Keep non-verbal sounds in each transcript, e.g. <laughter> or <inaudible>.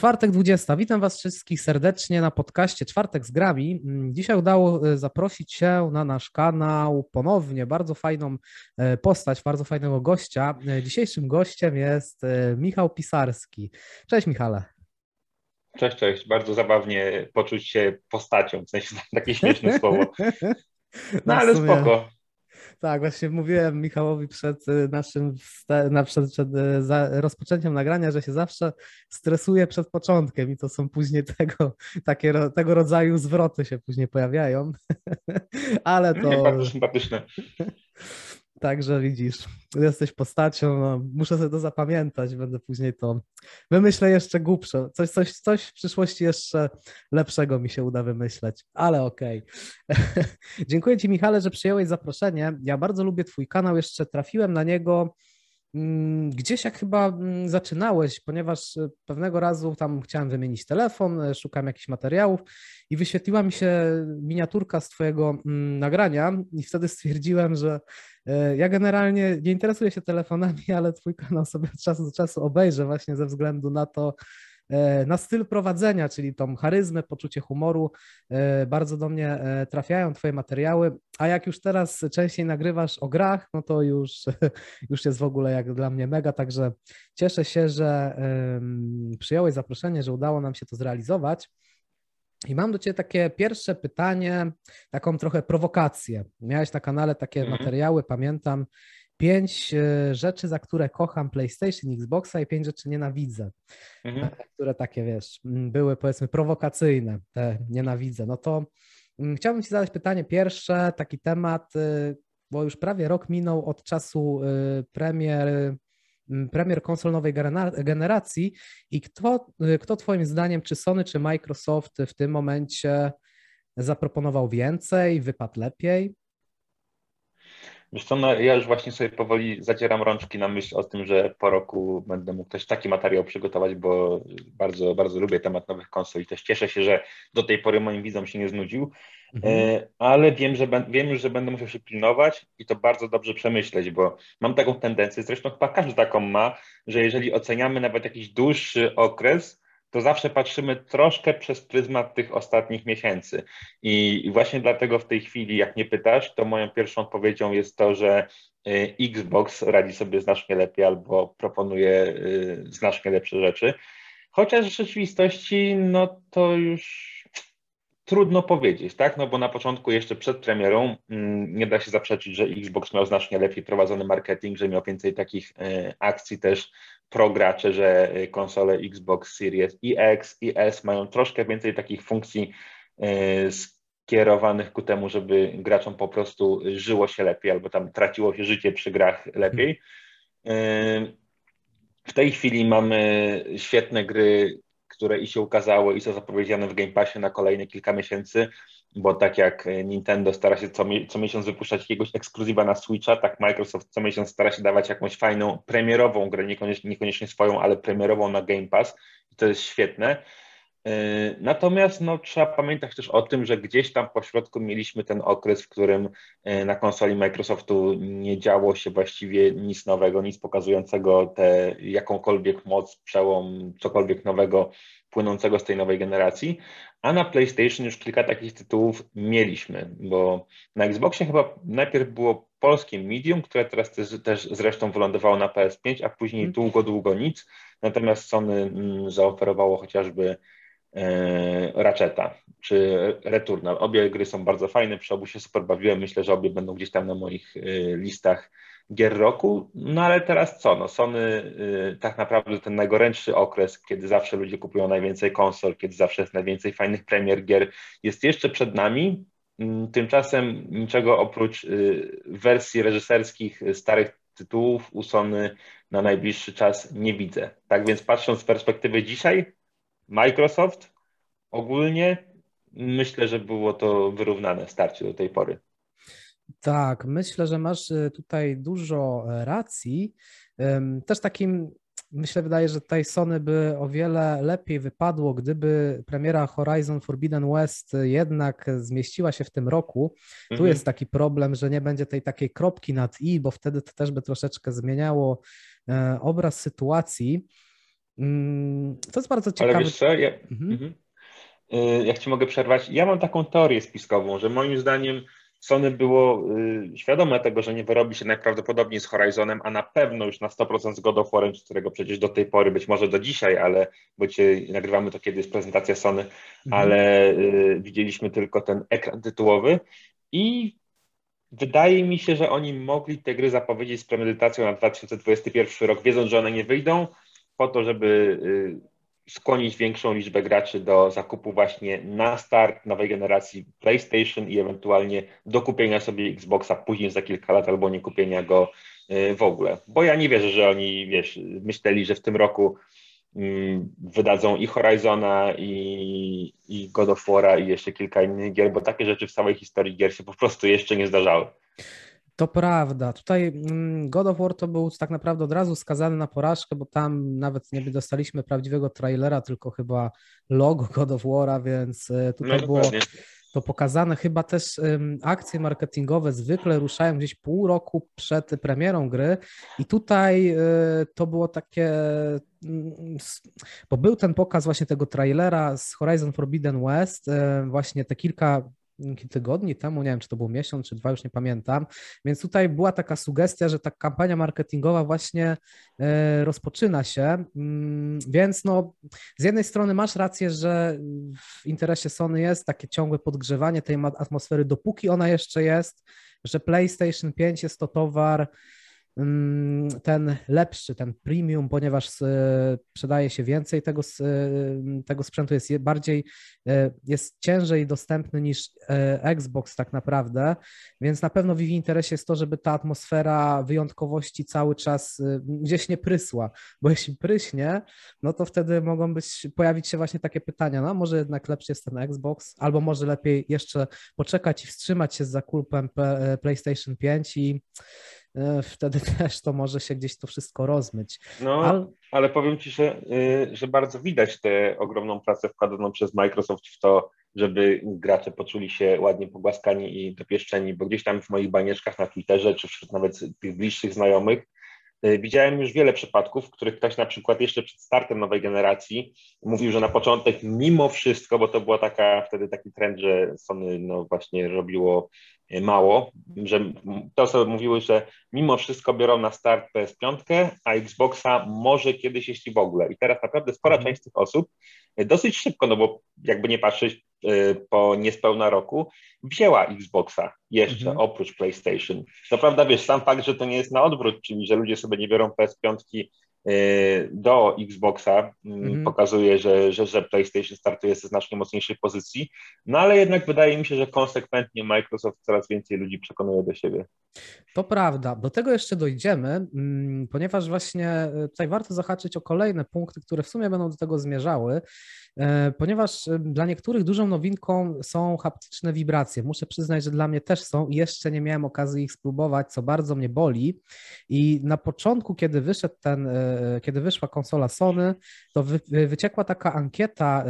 Czwartek 20. Witam Was wszystkich serdecznie na podcaście Czwartek z Grami. Mm, dzisiaj udało e, zaprosić się na nasz kanał ponownie bardzo fajną e, postać, bardzo fajnego gościa. E, dzisiejszym gościem jest Michał Pisarski. Cześć Michale. Cześć, cześć. Bardzo zabawnie poczuć się postacią, w sensie <laughs> takie śmieszne słowo. <laughs> No ale spoko. Tak, właśnie mówiłem Michałowi przed y, naszym przed, przed y, rozpoczęciem nagrania, że się zawsze stresuje przed początkiem i to są później tego, takie, tego rodzaju zwroty się później pojawiają. <laughs> Ale to. Bardzo sympatyczne. Także widzisz, jesteś postacią, no, muszę sobie to zapamiętać, będę później to, wymyślę jeszcze głupsze, coś, coś, coś w przyszłości jeszcze lepszego mi się uda wymyśleć, ale okej. Okay. <laughs> Dziękuję Ci Michale, że przyjąłeś zaproszenie, ja bardzo lubię Twój kanał, jeszcze trafiłem na niego gdzieś jak chyba mm, zaczynałeś, ponieważ e, pewnego razu tam chciałem wymienić telefon, e, szukałem jakichś materiałów i wyświetliła mi się miniaturka z Twojego mm, nagrania i wtedy stwierdziłem, że e, ja generalnie nie interesuję się telefonami, <laughs> ale Twój kanał sobie od czasu do czasu obejrzę właśnie ze względu na to, na styl prowadzenia, czyli tą charyzmę, poczucie humoru. E, bardzo do mnie e, trafiają Twoje materiały, a jak już teraz częściej nagrywasz o grach, no to już, <laughs> już jest w ogóle jak dla mnie mega, także cieszę się, że przyjąłeś zaproszenie, że udało nam się to zrealizować. I mam do Ciebie takie pierwsze pytanie, taką trochę prowokację. Miałeś na kanale takie mhm. materiały, pamiętam, pięć e, rzeczy, za które kocham PlayStation, Xboxa i pięć rzeczy nienawidzę. Mhm. E, które takie, wiesz, były powiedzmy prowokacyjne, te nienawidzę. No to chciałbym Ci zadać pytanie pierwsze, taki temat, e, bo już prawie rok minął od czasu premier, premier konsol nowej generacji i kto, kto Twoim zdaniem, czy Sony, czy Microsoft w tym momencie zaproponował więcej, wypadł lepiej? Wiesz co, no, ja już właśnie sobie powoli zacieram rączki na myśl o tym, że po roku będę mógł też taki materiał przygotować, bo bardzo, bardzo lubię temat nowych konsol i też cieszę się, że do tej pory moim widzom się nie znudził, mhm. E, ale wiem, że wiem już, że będę musiał się pilnować i to bardzo dobrze przemyśleć, bo mam taką tendencję, zresztą chyba każdy taką ma, że jeżeli oceniamy nawet jakiś dłuższy okres, to zawsze patrzymy troszkę przez pryzmat tych ostatnich miesięcy. I właśnie dlatego w tej chwili, jak nie pytasz, to moją pierwszą odpowiedzią jest to, że y, Xbox radzi sobie znacznie lepiej albo proponuje y, znacznie lepsze rzeczy. Chociaż w rzeczywistości, no to już trudno powiedzieć, tak? No bo na początku, jeszcze przed premierą, mm, nie da się zaprzeczyć, że Xbox miał znacznie lepiej prowadzony marketing, że miał więcej takich y, akcji też pro gracze, że y, konsole Xbox Series X i S mają troszkę więcej takich funkcji y, skierowanych ku temu, żeby graczom po prostu żyło się lepiej albo tam traciło się życie przy grach lepiej. Y, w tej chwili mamy świetne gry, które i się ukazały i są zapowiedziane w Game Passie na kolejne kilka miesięcy bo tak jak Nintendo stara się co, co miesiąc wypuszczać jakiegoś ekskluzywa na Switcha, tak Microsoft co miesiąc stara się dawać jakąś fajną, premierową grę, niekoniecznie, niekoniecznie swoją, ale premierową na Game Pass i to jest świetne. Yy, natomiast no, trzeba pamiętać też o tym, że gdzieś tam po środku mieliśmy ten okres, w którym yy, na konsoli Microsoftu nie działo się właściwie nic nowego, nic pokazującego tę jakąkolwiek moc, przełom, cokolwiek nowego płynącego z tej nowej generacji, a na PlayStation już kilka takich tytułów mieliśmy, bo na Xboxie chyba najpierw było polskie Medium, które teraz też, też zresztą wylądowało na PS5, a później mm. długo, długo nic. Natomiast Sony mm, zaoferowało chociażby e, Ratcheta czy Returnal. Obie gry są bardzo fajne, przy obu się super bawiłem. Myślę, że obie będą gdzieś tam na moich e, listach gier roku, no ale teraz co, no Sony y, tak naprawdę ten najgorętszy okres, kiedy zawsze ludzie kupują najwięcej konsol, kiedy zawsze jest najwięcej fajnych premier gier, jest jeszcze przed nami, mm, tymczasem niczego oprócz wersji reżyserskich starych tytułów u Sony na najbliższy czas nie widzę. Tak więc patrząc z perspektywy dzisiaj, Microsoft ogólnie myślę, że było to wyrównane starcie do tej pory. Tak, myślę, że masz y, tutaj dużo e, racji. Też takim, myślę, wydaje, że tutaj Sony by o wiele lepiej wypadło, gdyby premiera Horizon Forbidden West jednak zmieściła się w tym roku. Mhm. Tu jest taki problem, że nie będzie tej takiej kropki nad i, bo wtedy to też by troszeczkę zmieniało e, obraz sytuacji. Mm, to jest bardzo ciekawe. Ale wiesz co, ja, mhm. Mhm. Y, jak ci mogę przerwać, ja mam taką teorię spiskową, że moim zdaniem Sony było y, świadome tego, że nie wyrobi się najprawdopodobniej z Horizonem, a na pewno już na 100% z God of War, którego przecież do tej pory, być może do dzisiaj, ale bo cię nagrywamy to kiedy jest prezentacja Sony, mhm. ale y, widzieliśmy tylko ten ekran tytułowy i wydaje mi się, że oni mogli te gry zapowiedzieć z premedytacją na 2021 rok, wiedząc, że one nie wyjdą, po to, żeby y, skłonić większą liczbę graczy do zakupu właśnie na start nowej generacji PlayStation i ewentualnie do kupienia sobie Xboxa później za kilka lat albo nie kupienia go y, w ogóle. Bo ja nie wierzę, że oni, wiesz, myśleli, że w tym roku mm, wydadzą i Horizona, i, i God of War'a, i jeszcze kilka innych gier, bo takie rzeczy w całej historii gier się po prostu jeszcze nie zdarzały. To prawda. Tutaj mm, God of War to był tak naprawdę od razu skazany na porażkę, bo tam nawet nie dostaliśmy prawdziwego trailera, tylko chyba logo God of War'a, więc e, tutaj no, było to pokazane. Chyba też akcje marketingowe zwykle ruszają gdzieś pół roku przed premierą gry i tutaj y, to było takie, y, bo był ten pokaz właśnie tego trailera z Horizon Forbidden West, y, właśnie te kilka tygodni temu, nie wiem, czy to był miesiąc, czy dwa, już nie pamiętam. Więc tutaj była taka sugestia, że ta kampania marketingowa właśnie e, rozpoczyna się. Mm, więc no, z jednej strony masz rację, że w interesie Sony jest takie ciągłe podgrzewanie tej atmosfery, dopóki ona jeszcze jest, że PlayStation 5 jest to towar, ten lepszy, ten premium, ponieważ sprzedaje się więcej tego, tego sprzętu, jest bardziej, e, jest ciężej dostępny niż e, Xbox tak naprawdę, więc na pewno w ich interesie jest to, żeby ta atmosfera wyjątkowości cały czas e, gdzieś nie prysła, bo <laughs> jeśli pryśnie, no to wtedy mogą być, pojawić się właśnie takie pytania, no może jednak lepszy jest ten Xbox, albo może lepiej jeszcze poczekać i wstrzymać się z zakupem PlayStation 5 i E, wtedy <laughs> też to może się gdzieś to wszystko rozmyć. No, ale, ale powiem Ci, że, y, że bardzo widać tę ogromną pracę wkładaną przez Microsoft w to, żeby gracze poczuli się ładnie pogłaskani i dopieszczeni, bo gdzieś tam w moich banieczkach na Twitterze, czy wśród nawet tych bliższych znajomych, Widziałem już wiele przypadków, w których ktoś na przykład jeszcze przed startem nowej generacji mówił, że na początek mimo wszystko, bo to była taka wtedy taki trend, że Sony no właśnie robiło mało, że te osoby mówiły, że mimo wszystko biorą na start PS5, a Xboxa może kiedyś, jeśli w ogóle. I teraz naprawdę spora mhm. część tych osób dosyć szybko, no bo jakby nie patrzeć po niespełna roku, wzięła Xboxa jeszcze mhm. oprócz PlayStation. To prawda, wiesz, sam fakt, że to nie jest na odwrót, czyli że ludzie sobie nie biorą PS5 Y, do Xboxa mm pokazuje, że, że, że PlayStation startuje ze znacznie mocniejszej pozycji, no ale jednak wydaje mi się, że konsekwentnie Microsoft coraz więcej ludzi przekonuje do siebie. To prawda. Do tego jeszcze dojdziemy, mm, ponieważ właśnie y, tutaj warto zahaczyć o kolejne punkty, które w sumie będą do tego zmierzały, ponieważ y, dla niektórych dużą nowinką są haptyczne wibracje. Muszę przyznać, że dla mnie też są i jeszcze nie miałem okazji ich spróbować, co bardzo mnie boli. I na początku, kiedy wyszedł ten kiedy wyszła konsola Sony, to wy, wyciekła taka ankieta,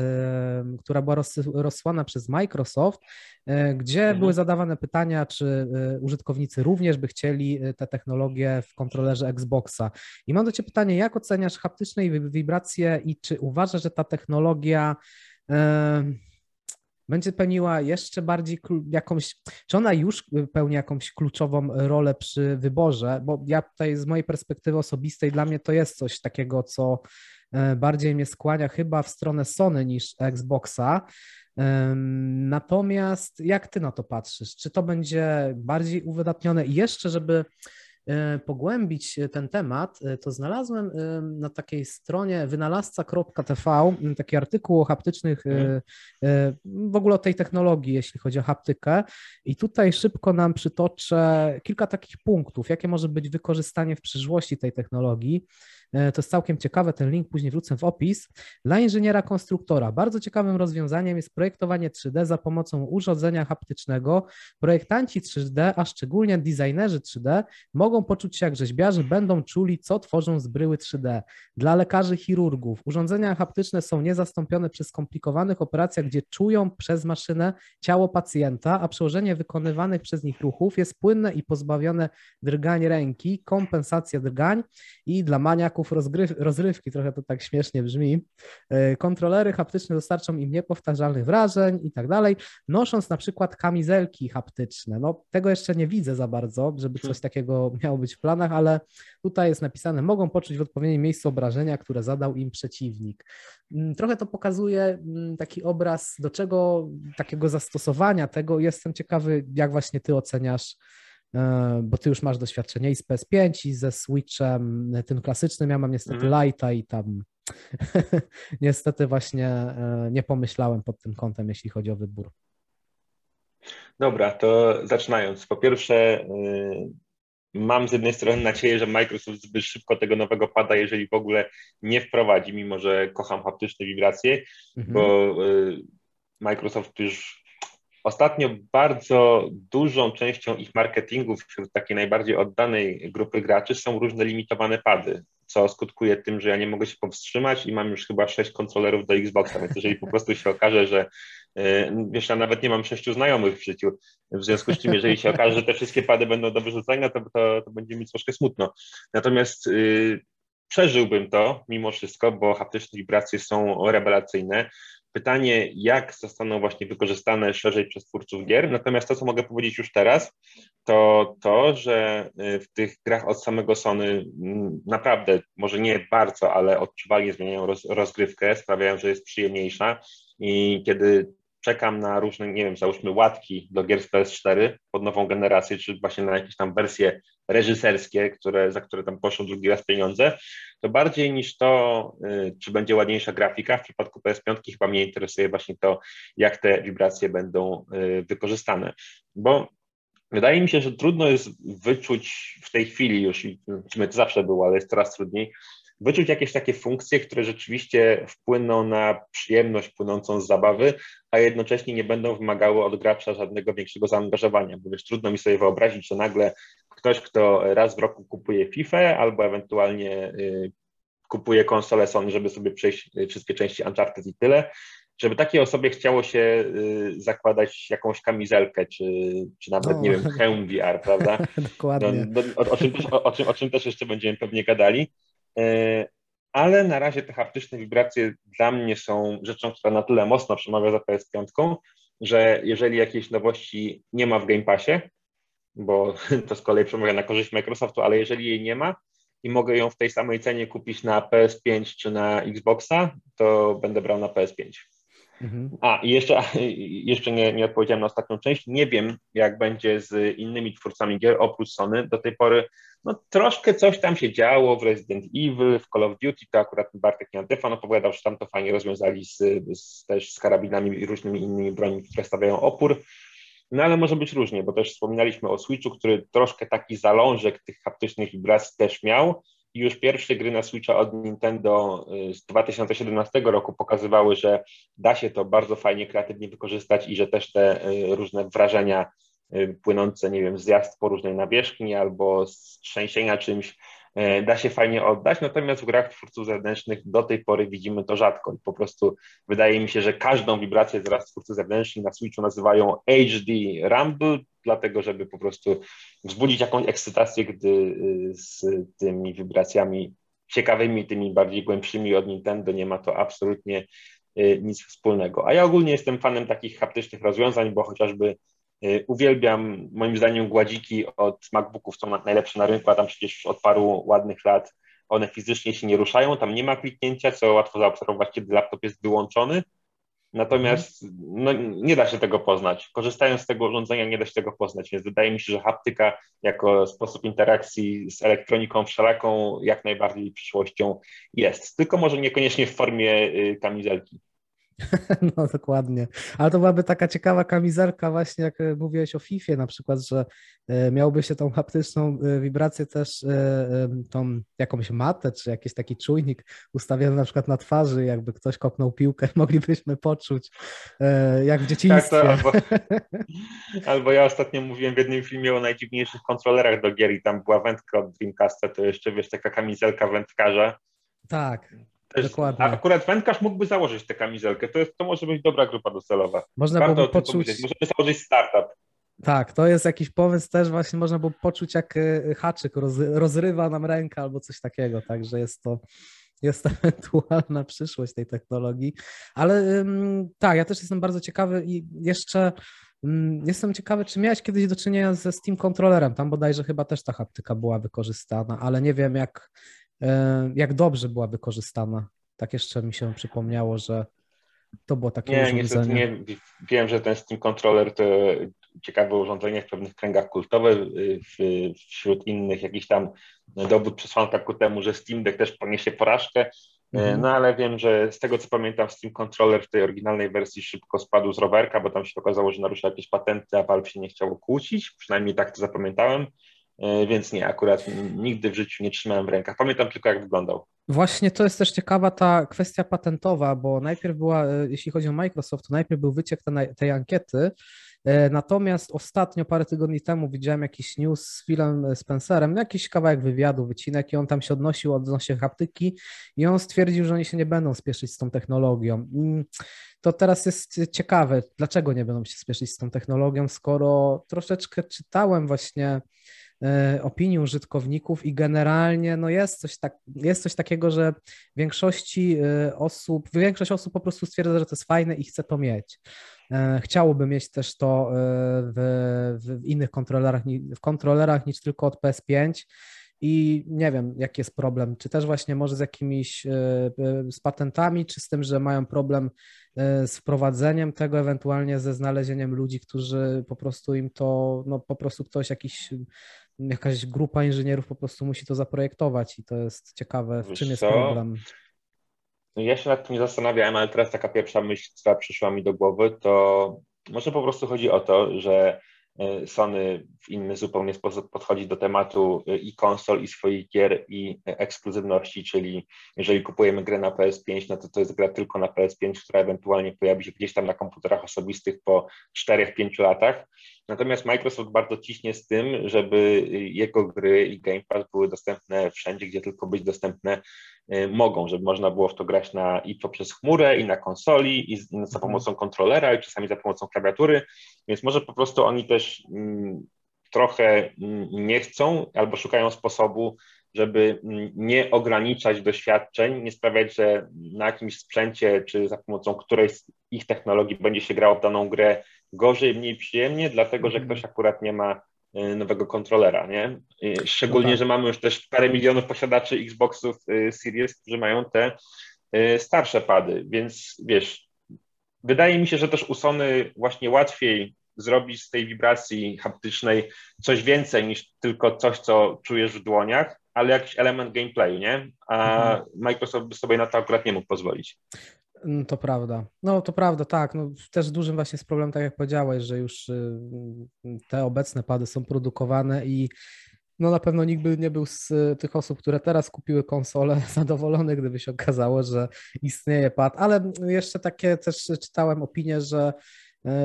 która była rozsłana przez Microsoft, e, gdzie mhm. były zadawane pytania, czy e, użytkownicy również by chcieli e, te technologie w kontrolerze Xboxa. I mam do Ciebie pytanie, jak oceniasz haptyczne wibracje i czy uważasz, że ta technologia będzie pełniła jeszcze bardziej jakąś, czy ona już pełni jakąś kluczową rolę przy wyborze, bo ja tutaj z mojej perspektywy osobistej dla mnie to jest coś takiego, co e, bardziej mnie skłania chyba w stronę Sony niż Xboxa. Natomiast jak ty na to patrzysz? Czy to będzie bardziej uwydatnione i jeszcze, żeby E, pogłębić ten temat, e, to znalazłem e, na takiej stronie wynalazca.tv taki artykuł o haptycznych, mhm. w ogóle o tej technologii, jeśli chodzi o haptykę. I tutaj szybko nam przytoczę kilka takich punktów, jakie może być wykorzystanie w przyszłości tej technologii. E, to jest całkiem ciekawe, ten link później wrócę w opis. Dla inżyniera konstruktora bardzo ciekawym rozwiązaniem jest projektowanie 3D za pomocą urządzenia haptycznego. Projektanci 3D, a szczególnie designerzy 3D mogą poczuć się jak rzeźbiarze, będą czuli, co tworzą z bryły 3D. Dla lekarzy chirurgów urządzenia haptyczne są niezastąpione przy skomplikowanych operacjach, gdzie czują przez maszynę ciało pacjenta, a przełożenie wykonywanych przez nich ruchów jest płynne i pozbawione drgań ręki, kompensacja drgań i dla maniaków rozrywki, trochę to tak śmiesznie brzmi. E, kontrolery haptyczne dostarczą im niepowtarzalnych wrażeń i tak dalej, nosząc na przykład kamizelki haptyczne. No tego jeszcze nie widzę za bardzo, żeby coś hmm. takiego miało być w planach, ale tutaj jest napisane, mogą poczuć w odpowiednim miejscu obrażenia, które zadał im przeciwnik. Mm, trochę to pokazuje mm, taki obraz, do czego takiego zastosowania tego. Jestem ciekawy, jak właśnie ty oceniasz bo ty już masz doświadczenie i z PS5, i ze Switchem, e, tym klasycznym. Ja mam niestety mm. Lighta i tam <laughs> niestety właśnie e, nie pomyślałem pod tym kątem, jeśli chodzi o wybór. Dobra, to zaczynając. Po pierwsze, mam z jednej strony nadzieję, że Microsoft zbyt szybko tego nowego pada, jeżeli w ogóle nie wprowadzi, mimo że kocham haptyczne wibracje, mhm. bo Microsoft już Ostatnio bardzo dużą częścią ich marketingu wśród takiej najbardziej oddanej grupy graczy są różne limitowane pady, co skutkuje tym, że ja nie mogę się powstrzymać i mam już chyba sześć kontrolerów do Xboxa, więc jeżeli po prostu się okaże, że y, wiesz, ja nawet nie mam sześciu znajomych w życiu, w związku z czym jeżeli się okaże, że te wszystkie pady będą do wyrzucenia, to, to, to będzie mi troszkę smutno. Natomiast yy, przeżyłbym to mimo wszystko, bo haptyczne wibracje są rewelacyjne. Pytanie, jak zostaną właśnie wykorzystane szerzej przez twórców gier. Natomiast to, co mogę powiedzieć już teraz, to to, że y, w tych grach od samego Sony mm, naprawdę, może nie bardzo, ale odczuwalnie zmieniają roz, rozgrywkę, sprawiają, że jest przyjemniejsza. I kiedy czekam na różne, nie wiem, załóżmy łatki do gier z PS4 pod nową generację, czy właśnie na jakieś tam wersje reżyserskie, które, za które tam poszło drugi raz pieniądze, to bardziej niż to, y, czy będzie ładniejsza grafika, w przypadku PS5 chyba mnie interesuje właśnie to, jak te wibracje będą y, wykorzystane, bo wydaje mi się, że trudno jest wyczuć w tej chwili już, i to zawsze było, ale jest coraz trudniej, wyczuć jakieś takie funkcje, które rzeczywiście wpłyną na przyjemność płynącą z zabawy, a jednocześnie nie będą wymagały od gracza żadnego większego zaangażowania, bo wiesz, trudno mi sobie wyobrazić, że nagle ktoś, kto raz w roku kupuje FIFA albo ewentualnie y, kupuje konsolę Sony, żeby sobie przejść y, wszystkie części Uncharted i tyle, żeby takiej osobie chciało się y, zakładać jakąś kamizelkę, czy, czy nawet, no. nie wiem, hełm VR, prawda? <laughs> Dokładnie. No, no, o, o, czym też, o, o, czym, o czym też jeszcze będziemy pewnie gadali. E, ale na razie te haptyczne wibracje dla mnie są rzeczą, która na tyle mocno przemawia za PS5, że jeżeli jakiejś nowości nie ma w Game Passie, bo <laughs> to z kolei przemawia na korzyść Microsoftu, ale jeżeli jej nie ma i mogę ją w tej samej cenie kupić na PS5 czy na Xboxa, to będę brał na PS5. Mhm. A, i jeszcze, jeszcze nie, nie odpowiedziałem na ostatnią część. Nie wiem, jak będzie z innymi twórcami gier oprócz Sony. Do tej pory no, troszkę coś tam się działo w Resident Evil, w Call of Duty, to akurat Bartek Niantefan opowiadał, że tam to fajnie rozwiązali z, z, też z karabinami i różnymi innymi broniami, które stawiają opór. No ale może być różnie, bo też wspominaliśmy o Switchu, który troszkę taki zalążek tych haptycznych wibracji też miał już pierwsze gry na Switcha od Nintendo y, z 2017 roku pokazywały, że da się to bardzo fajnie, kreatywnie wykorzystać i że też te y, różne wrażenia y, płynące, nie wiem, z jazd po różnej nawierzchni albo z trzęsienia czymś da się fajnie oddać, natomiast w grach twórców zewnętrznych do tej pory widzimy to rzadko. Po prostu wydaje mi się, że każdą wibrację teraz twórcy zewnętrzni na Switchu nazywają HD Rumble, dlatego żeby po prostu wzbudzić jakąś ekscytację, gdy y, z tymi wibracjami ciekawymi, tymi bardziej głębszymi od Nintendo nie ma to absolutnie y, nic wspólnego. A ja ogólnie jestem fanem takich haptycznych rozwiązań, bo chociażby uwielbiam, moim zdaniem, gładziki od MacBooków są najlepsze na rynku, a tam przecież od paru ładnych lat one fizycznie się nie ruszają, tam nie ma kliknięcia, co łatwo zaobserwować, kiedy laptop jest wyłączony. Natomiast no, nie da się tego poznać. Korzystając z tego urządzenia, nie da się tego poznać, więc wydaje mi się, że haptyka jako sposób interakcji z elektroniką wszelaką jak najbardziej przyszłością jest. Tylko może niekoniecznie w formie y, kamizelki. <laughs> No dokładnie. Ale to byłaby taka ciekawa kamizelka właśnie, jak e, mówiłeś o FIFA na przykład, że e, miałby się tą haptyczną e, wibrację też tą jakąś matę, czy jakiś taki czujnik ustawiony na przykład na twarzy, jakby ktoś kopnął piłkę, <laughs> moglibyśmy poczuć jak w dzieciństwie. Tak, albo, <laughs> albo ja ostatnio mówiłem w jednym filmie o najdziwniejszych kontrolerach do gier i tam była wędka od Dreamcasta, to jeszcze wiesz, taka kamizelka wędkarza. Tak. Też, Dokładnie. A akurat wędkarz mógłby założyć tę kamizelkę. To, jest, to może być dobra grupa docelowa. Można Warto by poczuć... Możemy założyć startup. Tak, to jest jakiś pomysł też właśnie można było poczuć, jak e, haczyk roz, rozrywa nam rękę albo coś takiego, także jest to jest <laughs> ewentualna przyszłość tej technologii, ale tak, ja też jestem bardzo ciekawy i jeszcze jestem ciekawy, czy miałeś kiedyś do czynienia ze Steam Controllerem, tam bodajże chyba też ta haptyka była wykorzystana, ale nie wiem jak, jak dobrze była wykorzystana. Tak jeszcze mi się przypomniało, że to było takie nie, urządzenie. Nie, wiem, że ten Steam Controller to ciekawe urządzenie w pewnych kręgach kultowe, y, wśród innych jakiś tam dowód przesłanka ku temu, że Steam Deck też poniesie porażkę. Y, mhm. No ale wiem, że z tego co pamiętam Steam Controller w tej oryginalnej wersji szybko spadł z rowerka, bo tam się okazało, że narusza jakieś patenty, a Valve się nie chciało kłócić, przynajmniej tak to zapamiętałem. Y, więc nie, akurat nigdy w życiu nie trzymałem w rękach. Pamiętam tylko, jak wyglądał. Właśnie to jest też ciekawa ta kwestia patentowa, bo najpierw była, jeśli chodzi o Microsoft, to najpierw był wyciek tej, ankiety, E, natomiast ostatnio, parę tygodni temu, widziałem jakiś news z Philem Spencerem, jakiś kawałek wywiadu, wycinek, i on tam się odnosił odnośnie haptyki, i on stwierdził, że oni się nie będą spieszyć z tą technologią. To teraz jest ciekawe, dlaczego nie będą się spieszyć z tą technologią, skoro troszeczkę czytałem właśnie e, opinii użytkowników i generalnie no jest, coś tak, jest coś takiego, że większości e, osób, większość osób po prostu stwierdza, że to jest fajne i chce to mieć. E, chciałoby mieć też to e, w, w innych kontrolerach, w kontrolerach niż tylko od PS5. I nie wiem, jaki jest problem. Czy też właśnie może z jakimiś e, z patentami, czy z tym, że mają problem z wprowadzeniem tego, ewentualnie ze znalezieniem ludzi, którzy po prostu im to, no po prostu ktoś jakiś jakaś grupa inżynierów po prostu musi to zaprojektować i to jest ciekawe, w czym jest problem. No ja się nad tym nie zastanawiałem, ale teraz taka pierwsza myśl, która przyszła mi do głowy, to może po prostu chodzi o to, że e, Sony w inny zupełnie sposób podchodzi do tematu e, i konsol, i swoich gier, i ekskluzywności, czyli jeżeli kupujemy grę na PS5, no to to jest gra tylko na PS5, która ewentualnie pojawi się gdzieś tam na komputerach osobistych po 4-5 latach. Natomiast Microsoft bardzo ciśnie z tym, żeby jego gry i Game Pass były dostępne wszędzie, gdzie tylko być dostępne y, mogą, żeby można było w to grać na, i poprzez chmurę, i na konsoli, i za mhm. pomocą kontrolera, i czasami za pomocą klawiatury, więc może po prostu oni też mm, trochę mm, nie chcą albo szukają sposobu, żeby mm, nie ograniczać doświadczeń, nie sprawiać, że na jakimś sprzęcie czy za pomocą którejś z ich technologii będzie się grało w daną grę gorzej, mniej przyjemnie, dlatego że mhm. ktoś akurat nie ma y, nowego kontrolera, nie? Szczególnie, no tak. że mamy już też parę milionów posiadaczy Xboxów y, Series, którzy mają te y, starsze pady, więc wiesz, wydaje mi się, że też u Sony właśnie łatwiej zrobić z tej wibracji haptycznej coś więcej niż tylko coś, co czujesz w dłoniach, ale jakiś element gameplayu, nie? A mhm. Microsoft by sobie na to akurat nie mógł pozwolić. Mm, to prawda. No to prawda, tak. No, też dużym właśnie jest problem, tak jak powiedziałeś, że już y, te obecne pady są produkowane i no na pewno nikt by nie był z tych osób, które teraz kupiły konsolę <laughs> zadowolony, gdyby się okazało, że istnieje pad, ale jeszcze takie też czytałem opinie, że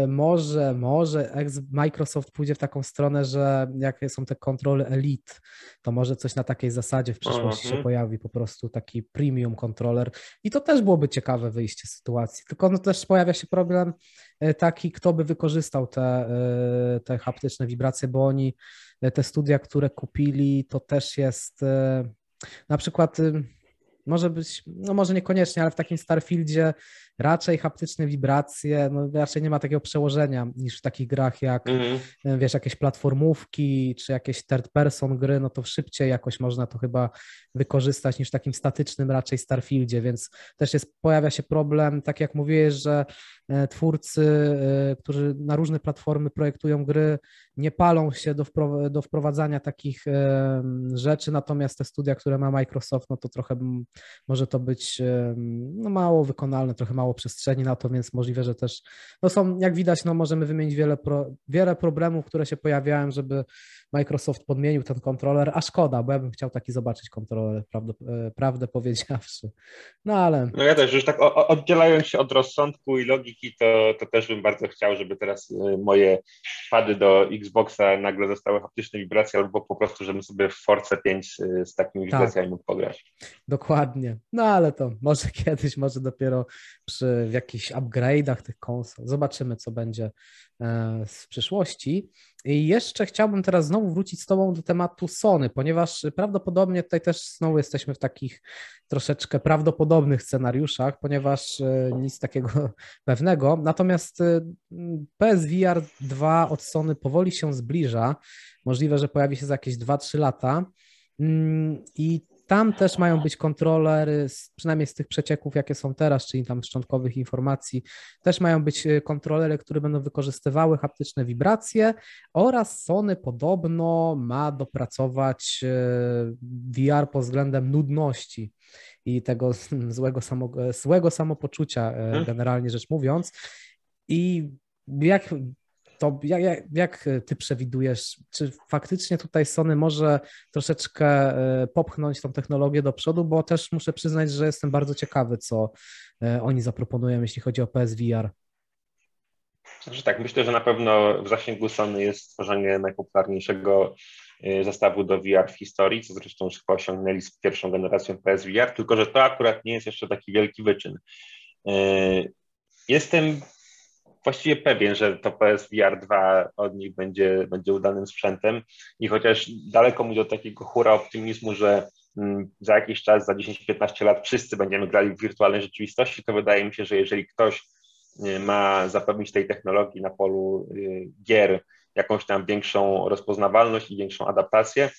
może, może Microsoft pójdzie w taką stronę, że jakie są te kontrole Elite, to może coś na takiej zasadzie w przyszłości się pojawi, po prostu taki premium kontroler. I to też byłoby ciekawe wyjście z sytuacji, tylko no też pojawia się problem e, taki, kto by wykorzystał te, e, te haptyczne wibracje, bo oni, te studia, które kupili, to też jest na przykład może być, no może niekoniecznie, ale w takim Starfieldzie raczej haptyczne wibracje, no raczej nie ma takiego przełożenia niż w takich grach jak, mm -hmm. wiesz, jakieś platformówki czy jakieś third person gry, no to szybciej jakoś można to chyba wykorzystać niż w takim statycznym raczej Starfieldzie, więc też jest, pojawia się problem, tak jak mówiłeś, że e, twórcy, e, którzy na różne platformy projektują gry, nie palą się do, do wprowadzania takich rzeczy, natomiast te studia, które ma Microsoft, no to trochę może to być no, mało wykonalne, trochę mało przestrzeni na to, więc możliwe, że też no są, jak widać, no możemy wymienić wiele, pro, wiele problemów, które się pojawiają, żeby Microsoft podmienił ten kontroler, a szkoda, bo ja bym chciał taki zobaczyć kontroler, prawdę, e, prawdę powiedziawszy. No ale... No ja też, już tak oddzielając się od rozsądku i logiki, to, to też bym bardzo chciał, żeby teraz e, moje pady do Xboxa nagle zostały haptyczne wibracje, albo po prostu, żebym sobie w Force 5 e, z takimi tak. wibracjami mógł pograć. Dokładnie Dokładnie. No ale to może <laughs> kiedyś, może dopiero przy jakichś upgrade'ach tych konsol. Zobaczymy, co będzie e, w przyszłości. I jeszcze chciałbym teraz znowu wrócić z Tobą do tematu Sony, ponieważ prawdopodobnie tutaj też znowu jesteśmy w takich troszeczkę prawdopodobnych scenariuszach, ponieważ e, nic takiego <laughs> pewnego. Natomiast e, PSVR 2 od Sony powoli się zbliża. Możliwe, że pojawi się za jakieś 2-3 lata. Mm, I tam też mają być kontrolery, przynajmniej z tych przecieków, jakie są teraz, czyli tam szczątkowych informacji, też mają być e, kontrolery, które będą wykorzystywały haptyczne wibracje oraz Sony podobno ma dopracować e, VR pod względem nudności i tego <laughs> złego, samo, złego samopoczucia, e, mhm. generalnie rzecz mówiąc. I jak to jak, jak ty przewidujesz, czy faktycznie tutaj Sony może troszeczkę e, popchnąć tą technologię do przodu, bo też muszę przyznać, że jestem bardzo ciekawy, co e, oni zaproponują, jeśli chodzi o PSVR. Znaczy tak, myślę, że na pewno w zasięgu Sony jest stworzenie najpopularniejszego e, zestawu do VR w historii, co zresztą już osiągnęli z pierwszą generacją PSVR, tylko że to akurat nie jest jeszcze taki wielki wyczyn. Jestem właściwie pewien, że to PSVR 2 od nich będzie, będzie udanym sprzętem. I chociaż daleko mi do takiego hura optymizmu, że mm, za jakiś czas, za 10-15 lat wszyscy będziemy grali w wirtualnej rzeczywistości, to wydaje mi się, że jeżeli ktoś y, ma zapewnić tej technologii na polu y, gier jakąś tam większą rozpoznawalność i większą adaptację,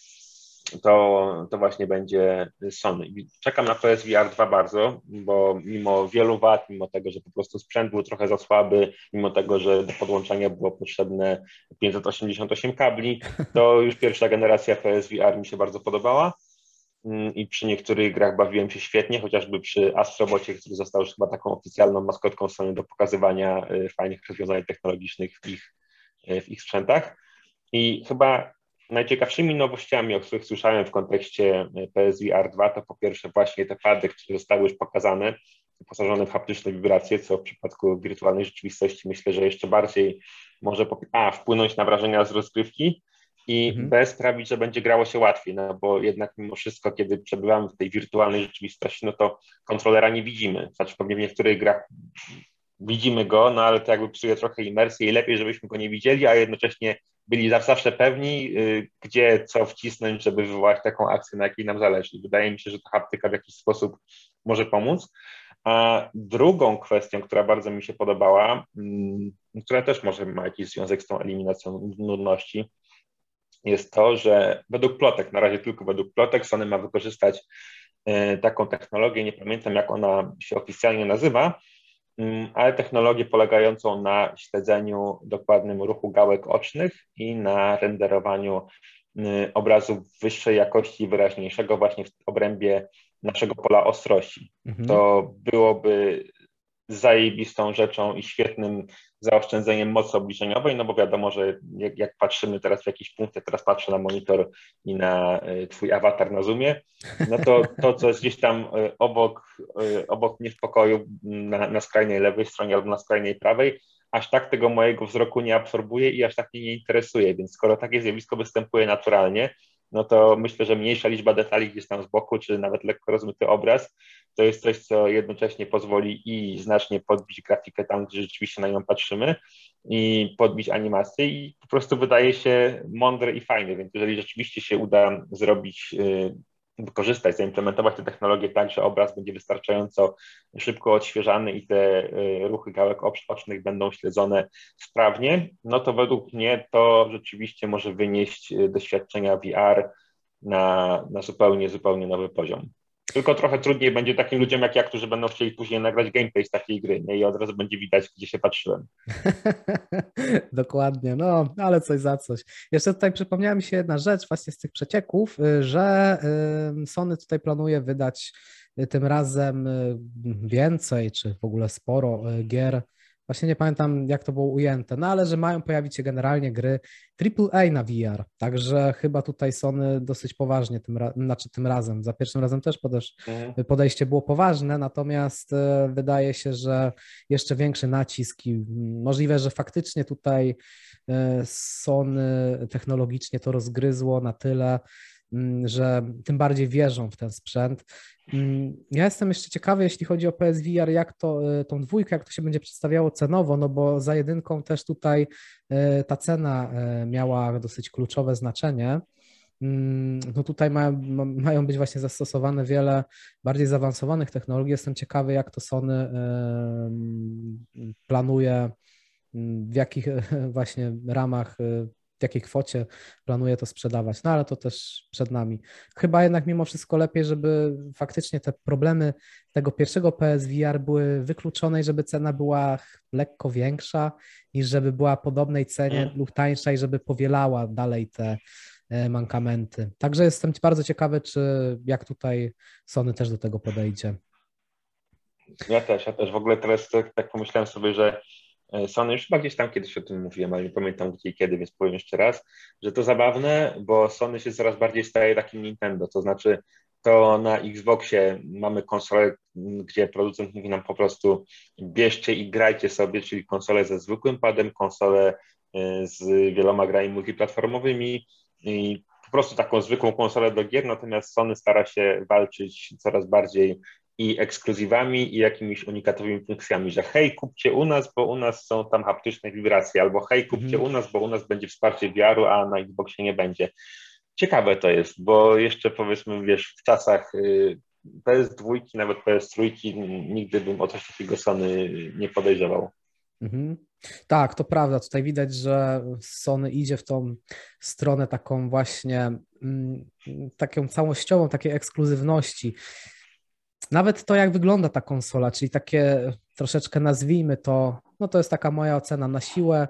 to, to właśnie będzie Sony. Czekam na PSVR 2 bardzo, bo mimo wielu wad, mimo tego, że po prostu sprzęt był trochę za słaby, mimo tego, że do podłączenia było potrzebne 588 kabli, to już pierwsza generacja PSVR mi się bardzo podobała mm, i przy niektórych grach bawiłem się świetnie, chociażby przy Astrobocie, który został już chyba taką oficjalną maskotką Sony do pokazywania y, fajnych rozwiązań technologicznych w ich, y, w ich sprzętach. I chyba Najciekawszymi nowościami, o których słyszałem w kontekście e, PSVR 2, to po pierwsze właśnie te pady, które zostały już pokazane, wyposażone w haptyczne wibracje, co w przypadku wirtualnej rzeczywistości myślę, że jeszcze bardziej może a, wpłynąć na wrażenia z rozgrywki i mhm. B sprawić, że będzie grało się łatwiej, no bo jednak mimo wszystko, kiedy przebywamy w tej wirtualnej rzeczywistości, no to kontrolera nie widzimy. Znaczy pewnie w niektórych grach widzimy go, no ale to jakby psuje trochę imersję i lepiej, żebyśmy go nie widzieli, a jednocześnie byli zawsze pewni, y, gdzie co wcisnąć, żeby wywołać taką akcję, na jakiej nam zależy. Wydaje mi się, że ta haptyka w jakiś sposób może pomóc. A drugą kwestią, która bardzo mi się podobała, mm, która też może ma jakiś związek z tą eliminacją nudności, jest to, że według plotek, na razie tylko według plotek, Sony ma wykorzystać y, taką technologię, nie pamiętam jak ona się oficjalnie nazywa, ale technologię polegającą na śledzeniu dokładnym ruchu gałek ocznych i na renderowaniu mm, obrazu wyższej jakości i wyraźniejszego właśnie w obrębie naszego pola ostrości. Mhm. To byłoby zajebistą rzeczą i świetnym zaoszczędzeniem mocy obliczeniowej, no bo wiadomo, że jak, jak, patrzymy teraz w jakiś punkt, ja teraz patrzę na monitor i na y, twój awatar na Zoomie, no to <laughs> to, co jest gdzieś tam y, obok, y, obok mnie w pokoju na, na skrajnej lewej stronie albo na skrajnej prawej, aż tak tego mojego wzroku nie absorbuje i aż tak mnie nie interesuje, więc skoro takie zjawisko występuje naturalnie, no to myślę, że mniejsza liczba detali gdzieś tam z boku, czy nawet lekko rozmyty obraz, to jest coś, co jednocześnie pozwoli i znacznie podbić grafikę tam, gdzie rzeczywiście na nią patrzymy i podbić animację i po prostu wydaje się mądre i fajne, więc jeżeli rzeczywiście się uda zrobić y, wykorzystać, zaimplementować tę technologię tak, że obraz będzie wystarczająco szybko odświeżany i te y, ruchy gałek ocznych będą śledzone sprawnie, no to według mnie to rzeczywiście może wynieść y, doświadczenia VR na, na zupełnie, zupełnie nowy poziom. Tylko trochę trudniej będzie takim ludziom jak ja, którzy będą chcieli później nagrać gameplay z takiej gry nie? i od razu będzie widać, gdzie się patrzyłem. <laughs> Dokładnie, no ale coś za coś. Jeszcze tutaj przypomniała mi się jedna rzecz właśnie z tych przecieków, y, że Sony tutaj planuje wydać y, tym razem y, więcej, czy w ogóle sporo gier Właśnie nie pamiętam, jak to było ujęte, no ale że mają pojawić się generalnie gry AAA na VR, także chyba tutaj Sony dosyć poważnie tym, znaczy tym razem, za pierwszym razem też mhm. podejście było poważne, natomiast e, wydaje się, że jeszcze większy nacisk i możliwe, że faktycznie tutaj e, Sony technologicznie to rozgryzło na tyle, że tym bardziej wierzą w ten sprzęt. Mm, ja jestem jeszcze ciekawy, jeśli chodzi o PSVR, jak to, e, tą dwójkę, jak to się będzie przedstawiało cenowo, no bo za jedynką też tutaj e, ta cena e, miała dosyć kluczowe znaczenie. Mm, no tutaj mają, mają być właśnie zastosowane wiele bardziej zaawansowanych technologii. Jestem ciekawy, jak to Sony planuje, w jakich właśnie ramach w jakiej kwocie planuje to sprzedawać. No ale to też przed nami. Chyba jednak mimo wszystko lepiej, żeby faktycznie te problemy tego pierwszego PSVR były wykluczone i żeby cena była lekko większa niż żeby była podobnej cenie mm. lub tańsza i żeby powielała dalej te e, mankamenty. Także jestem bardzo ciekawy, czy jak tutaj Sony też do tego podejdzie. Ja też, ja też. W ogóle teraz tak, tak pomyślałem sobie, że Sony, już chyba gdzieś tam kiedyś o tym mówiłem, ale nie pamiętam gdzie i kiedy, więc powiem jeszcze raz, że to zabawne, bo Sony się coraz bardziej staje takim Nintendo, to znaczy to na Xboxie mamy konsolę, gdzie producent mówi nam po prostu bierzcie i grajcie sobie, czyli konsolę ze zwykłym padem, konsolę e, z wieloma grami multiplatformowymi i po prostu taką zwykłą konsolę do gier, natomiast Sony stara się walczyć coraz bardziej i ekskluzywami i jakimiś unikatowymi funkcjami, że hej, kupcie u nas, bo u nas są tam haptyczne wibracje, albo hej, kupcie mhm. u nas, bo u nas będzie wsparcie wiaru, a na Xboxie nie będzie. Ciekawe to jest, bo jeszcze powiedzmy, wiesz, w czasach y, PS2, nawet PS3, nigdy bym o coś takiego Sony nie podejrzewał. Mhm. Tak, to prawda. Tutaj widać, że Sony idzie w tą stronę taką właśnie, mm, taką całościową, takiej ekskluzywności. Nawet to, jak wygląda ta konsola, czyli takie troszeczkę nazwijmy to, no to jest taka moja ocena na siłę.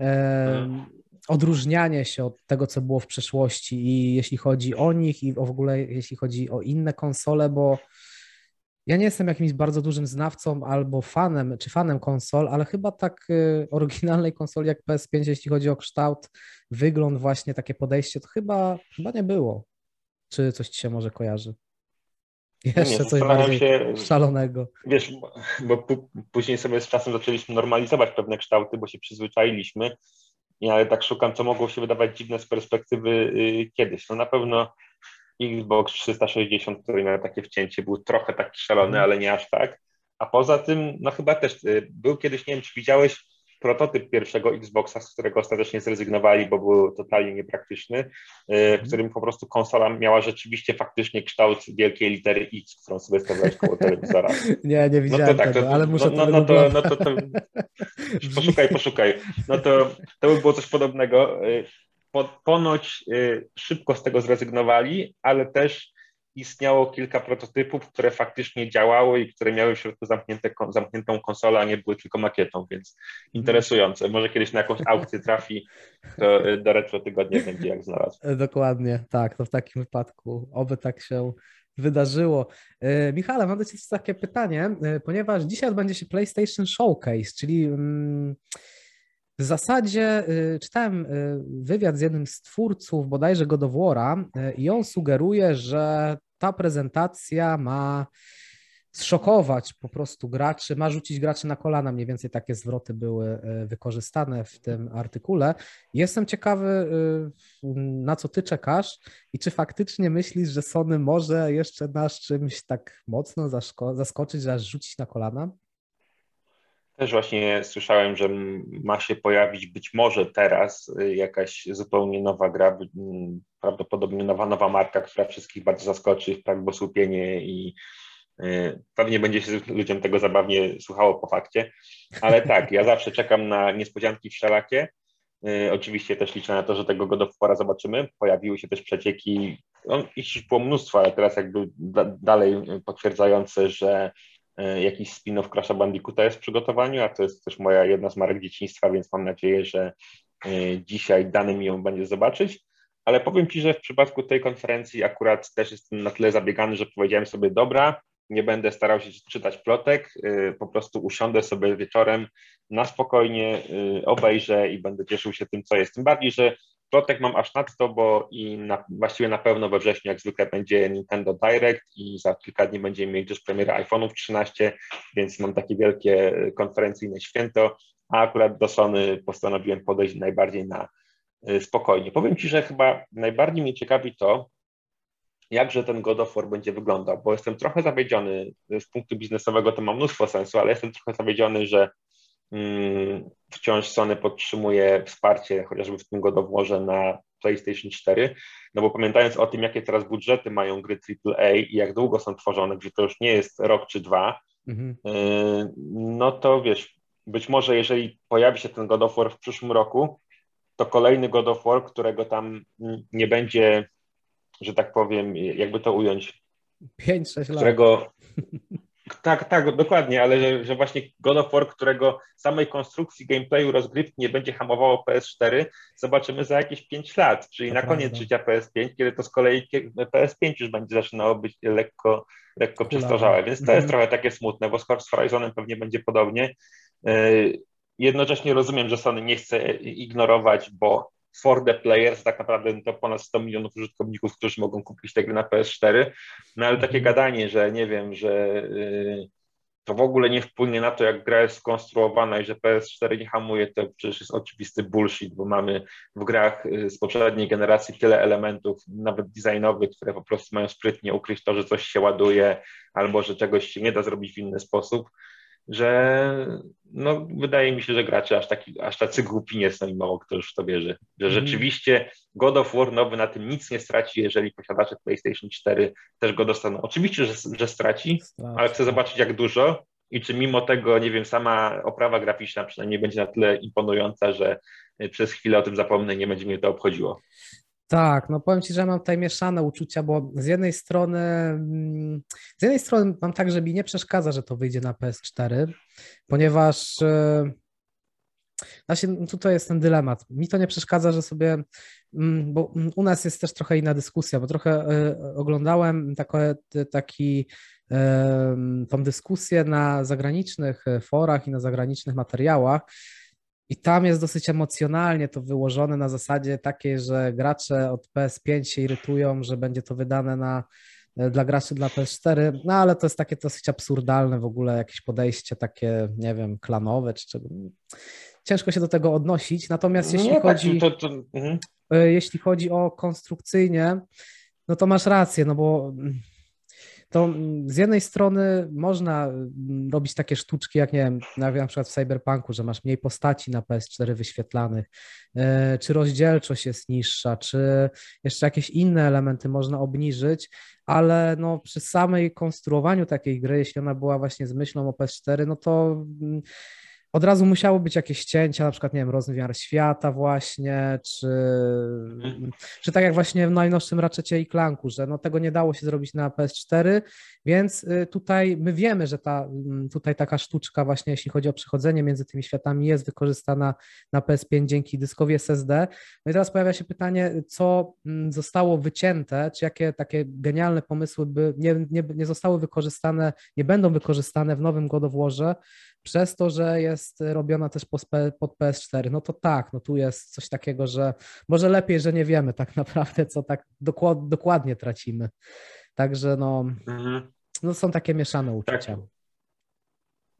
E, odróżnianie się od tego, co było w przeszłości i jeśli chodzi o nich i w ogóle jeśli chodzi o inne konsole, bo ja nie jestem jakimś bardzo dużym znawcą albo fanem, czy fanem konsol, ale chyba tak y, oryginalnej konsoli jak PS5, jeśli chodzi o kształt, wygląd, właśnie takie podejście, to chyba, chyba nie było. Czy coś ci się może kojarzy? Jeszcze nie, coś bardziej się, szalonego. Wiesz, bo później sobie z czasem zaczęliśmy normalizować pewne kształty, bo się przyzwyczailiśmy, ale tak szukam, co mogło się wydawać dziwne z perspektywy y, kiedyś. No na pewno Xbox 360, który miał takie wcięcie, był trochę taki szalony, mm. ale nie aż tak. A poza tym, no chyba też y, był kiedyś, nie wiem, czy widziałeś prototyp pierwszego Xboxa, z którego ostatecznie zrezygnowali, bo był totalnie niepraktyczny, e, w mhm. którym po prostu konsola miała rzeczywiście faktycznie kształt wielkiej litery X, którą sobie stawiałeś koło telewizora. <laughs> Nie, nie widziałem no to, tak, tego, to, ale muszę no, to, no, to, no to, to poszukaj, poszukaj. No to, to by było coś podobnego. E, ponoć e, szybko z tego zrezygnowali, ale też istniało kilka prototypów, które faktycznie działały i które miały w środku zamknięte, zamkniętą konsolę, a nie były tylko makietą, więc interesujące. Może kiedyś na jakąś aukcję trafi, to y, do retro tygodnia będzie jak znalazł. <laughs> Dokładnie, tak, to w takim wypadku oby tak się wydarzyło. Y, Michale, mam do Ciebie takie pytanie, y, ponieważ dzisiaj odbędzie się PlayStation Showcase, czyli mm, w zasadzie czytałem wywiad z jednym z twórców bodajże God of War'a i on sugeruje, że ta prezentacja ma zszokować po prostu graczy, ma rzucić graczy na kolana. Mniej więcej takie zwroty były wykorzystane w tym artykule. Jestem ciekawy, na co ty czekasz i czy faktycznie myślisz, że Sony może jeszcze nas czymś tak mocno zaskoczyć, że aż rzucić na kolana? Też właśnie słyszałem, że ma się pojawić być może teraz y, jakaś zupełnie nowa gra, prawdopodobnie nowa, nowa marka, która wszystkich bardzo zaskoczy, tak słupienie i y, pewnie będzie się ludziom tego zabawnie słuchało po fakcie. Ale <laughs> tak, ja zawsze czekam na niespodzianki wszelakie. Y, oczywiście też liczę na to, że tego Godofora zobaczymy. Pojawiły się też przecieki, no, ich było mnóstwo, ale teraz jakby dalej potwierdzające, że E, jakiś spin-off Crash'a Bandicoota jest w przygotowaniu, a to jest też moja jedna z marek dzieciństwa, więc mam nadzieję, że dzisiaj dane mi ją będzie zobaczyć. Ale powiem Ci, że w przypadku tej konferencji akurat też jestem na tyle zabiegany, że powiedziałem sobie, dobra, nie będę starał się czytać plotek, e, po prostu usiądę sobie wieczorem na spokojnie, obejrzę i będę cieszył się tym, co jest. Tym bardziej, że plotek mam aż nadto, bo i na, właściwie na pewno we wrześniu, jak zwykle, będzie Nintendo Direct i za kilka dni będziemy mieć już premierę iPhone'ów 13, więc mam takie wielkie konferencyjne święto, a akurat do Sony postanowiłem podejść najbardziej na y, spokojnie. Powiem Ci, że chyba najbardziej mnie ciekawi to, jakże ten God of War będzie wyglądał, bo jestem trochę zawiedziony, z punktu biznesowego to ma mnóstwo sensu, ale jestem trochę zawiedziony, że mm, wciąż Sony podtrzymuje wsparcie chociażby w tym God of Warze na PlayStation 4, no bo pamiętając o tym, jakie teraz budżety mają gry AAA i jak długo są tworzone, gdzie to już nie jest rok czy dwa, mhm. Y, no to wiesz, być może jeżeli pojawi się ten God of War w przyszłym roku, to kolejny God of War, którego tam nie będzie, że tak powiem, jakby to ująć. 5-6 lat. Którego, tak, tak, dokładnie, ale że, że, właśnie God of War, którego samej konstrukcji gameplayu rozgrywki nie będzie hamowało PS4, zobaczymy za jakieś 5 lat, czyli to na prawda. koniec życia PS5, kiedy to z kolei PS5 już będzie zaczynało być lekko, lekko przestarzałe, więc to jest mhm. trochę takie smutne, bo z Horizonem pewnie będzie podobnie. Jednocześnie rozumiem, że Sony nie chce ignorować, bo for the players tak naprawdę to ponad 100 milionów użytkowników, którzy mogą kupić te gry na PS4, no ale takie mhm. gadanie, że nie wiem, że y, to w ogóle nie wpłynie na to, jak gra jest skonstruowana i że PS4 nie hamuje, to przecież jest oczywisty bullshit, bo mamy w grach y, z poprzedniej generacji tyle elementów, nawet designowych, które po prostu mają sprytnie ukryć to, że coś się ładuje albo że czegoś się nie da zrobić w inny sposób że no, wydaje mi się, że gracze aż, taki, aż tacy głupi nie są i mało kto już w to wierzy. Że mm. rzeczywiście God of War nowy na tym nic nie straci, jeżeli posiadacze PlayStation 4 też go dostaną. Oczywiście, że, że straci, straci, ale chcę zobaczyć jak dużo i czy mimo tego, nie wiem, sama oprawa graficzna przynajmniej będzie na tyle imponująca, że przez chwilę o tym zapomnę i nie będzie mnie to obchodziło. Tak, no powiem Ci, że mam tutaj mieszane uczucia, bo z jednej strony mm, z jednej strony mam tak, że mi nie przeszkadza, że to wyjdzie na PS4, ponieważ e, Właśnie tutaj jest ten dylemat. Mi to nie przeszkadza, że sobie, mm, bo u nas jest też trochę inna dyskusja, bo trochę e, oglądałem takie, taki, tą dyskusję na zagranicznych forach i na zagranicznych materiałach i tam jest dosyć emocjonalnie to wyłożone na zasadzie takiej, że gracze od PS5 się irytują, że będzie to wydane na, e, dla graczy dla PS4, no ale to jest takie dosyć absurdalne w ogóle jakieś podejście takie, nie wiem, klanowe czy czego. Ciężko się do tego odnosić. Natomiast jeśli nie, tak, chodzi, tak, to, to, mhm. E, jeśli chodzi o konstrukcyjnie, no to masz rację, no bo to z jednej strony można mm, robić takie sztuczki, jak nie wiem, na przykład w Cyberpunku, że masz mniej postaci na PS4 wyświetlanych, e, czy rozdzielczość jest niższa, czy jeszcze jakieś inne elementy można obniżyć, ale no przy samej konstruowaniu takiej gry, jeśli ona była właśnie z myślą o PS4, no to mm, od razu musiało być jakieś cięcia, na przykład, nie wiem, rozmiar świata właśnie, czy, czy tak jak właśnie w najnowszym Ratchetie i Clanku, że no tego nie dało się zrobić na PS4, więc y, tutaj my wiemy, że ta, mm, tutaj taka sztuczka właśnie, jeśli chodzi o przechodzenie między tymi światami jest wykorzystana na PS5 dzięki dyskowi SSD. No i teraz pojawia się pytanie, co mm, zostało wycięte, czy jakie takie genialne pomysły by nie, nie, nie zostały wykorzystane, nie będą wykorzystane w nowym God of Warze, przez to, że jest robiona też pod PS4, no to tak, no tu jest coś takiego, że może lepiej, że nie wiemy tak <laughs> naprawdę, co tak dokład, dokładnie tracimy. Także no, mhm. no są takie mieszane uczucia. Tak.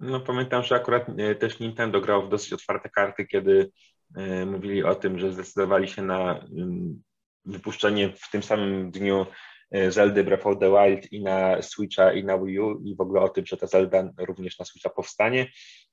No pamiętam, że akurat e, też Nintendo grał w dosyć otwarte karty, kiedy e, mówili o tym, że zdecydowali się na mm, wypuszczenie w tym samym dniu E, Zelda Breath of the Wild i na Switcha i na Wii U i w ogóle o tym, że ta Zelda również na Switcha powstanie.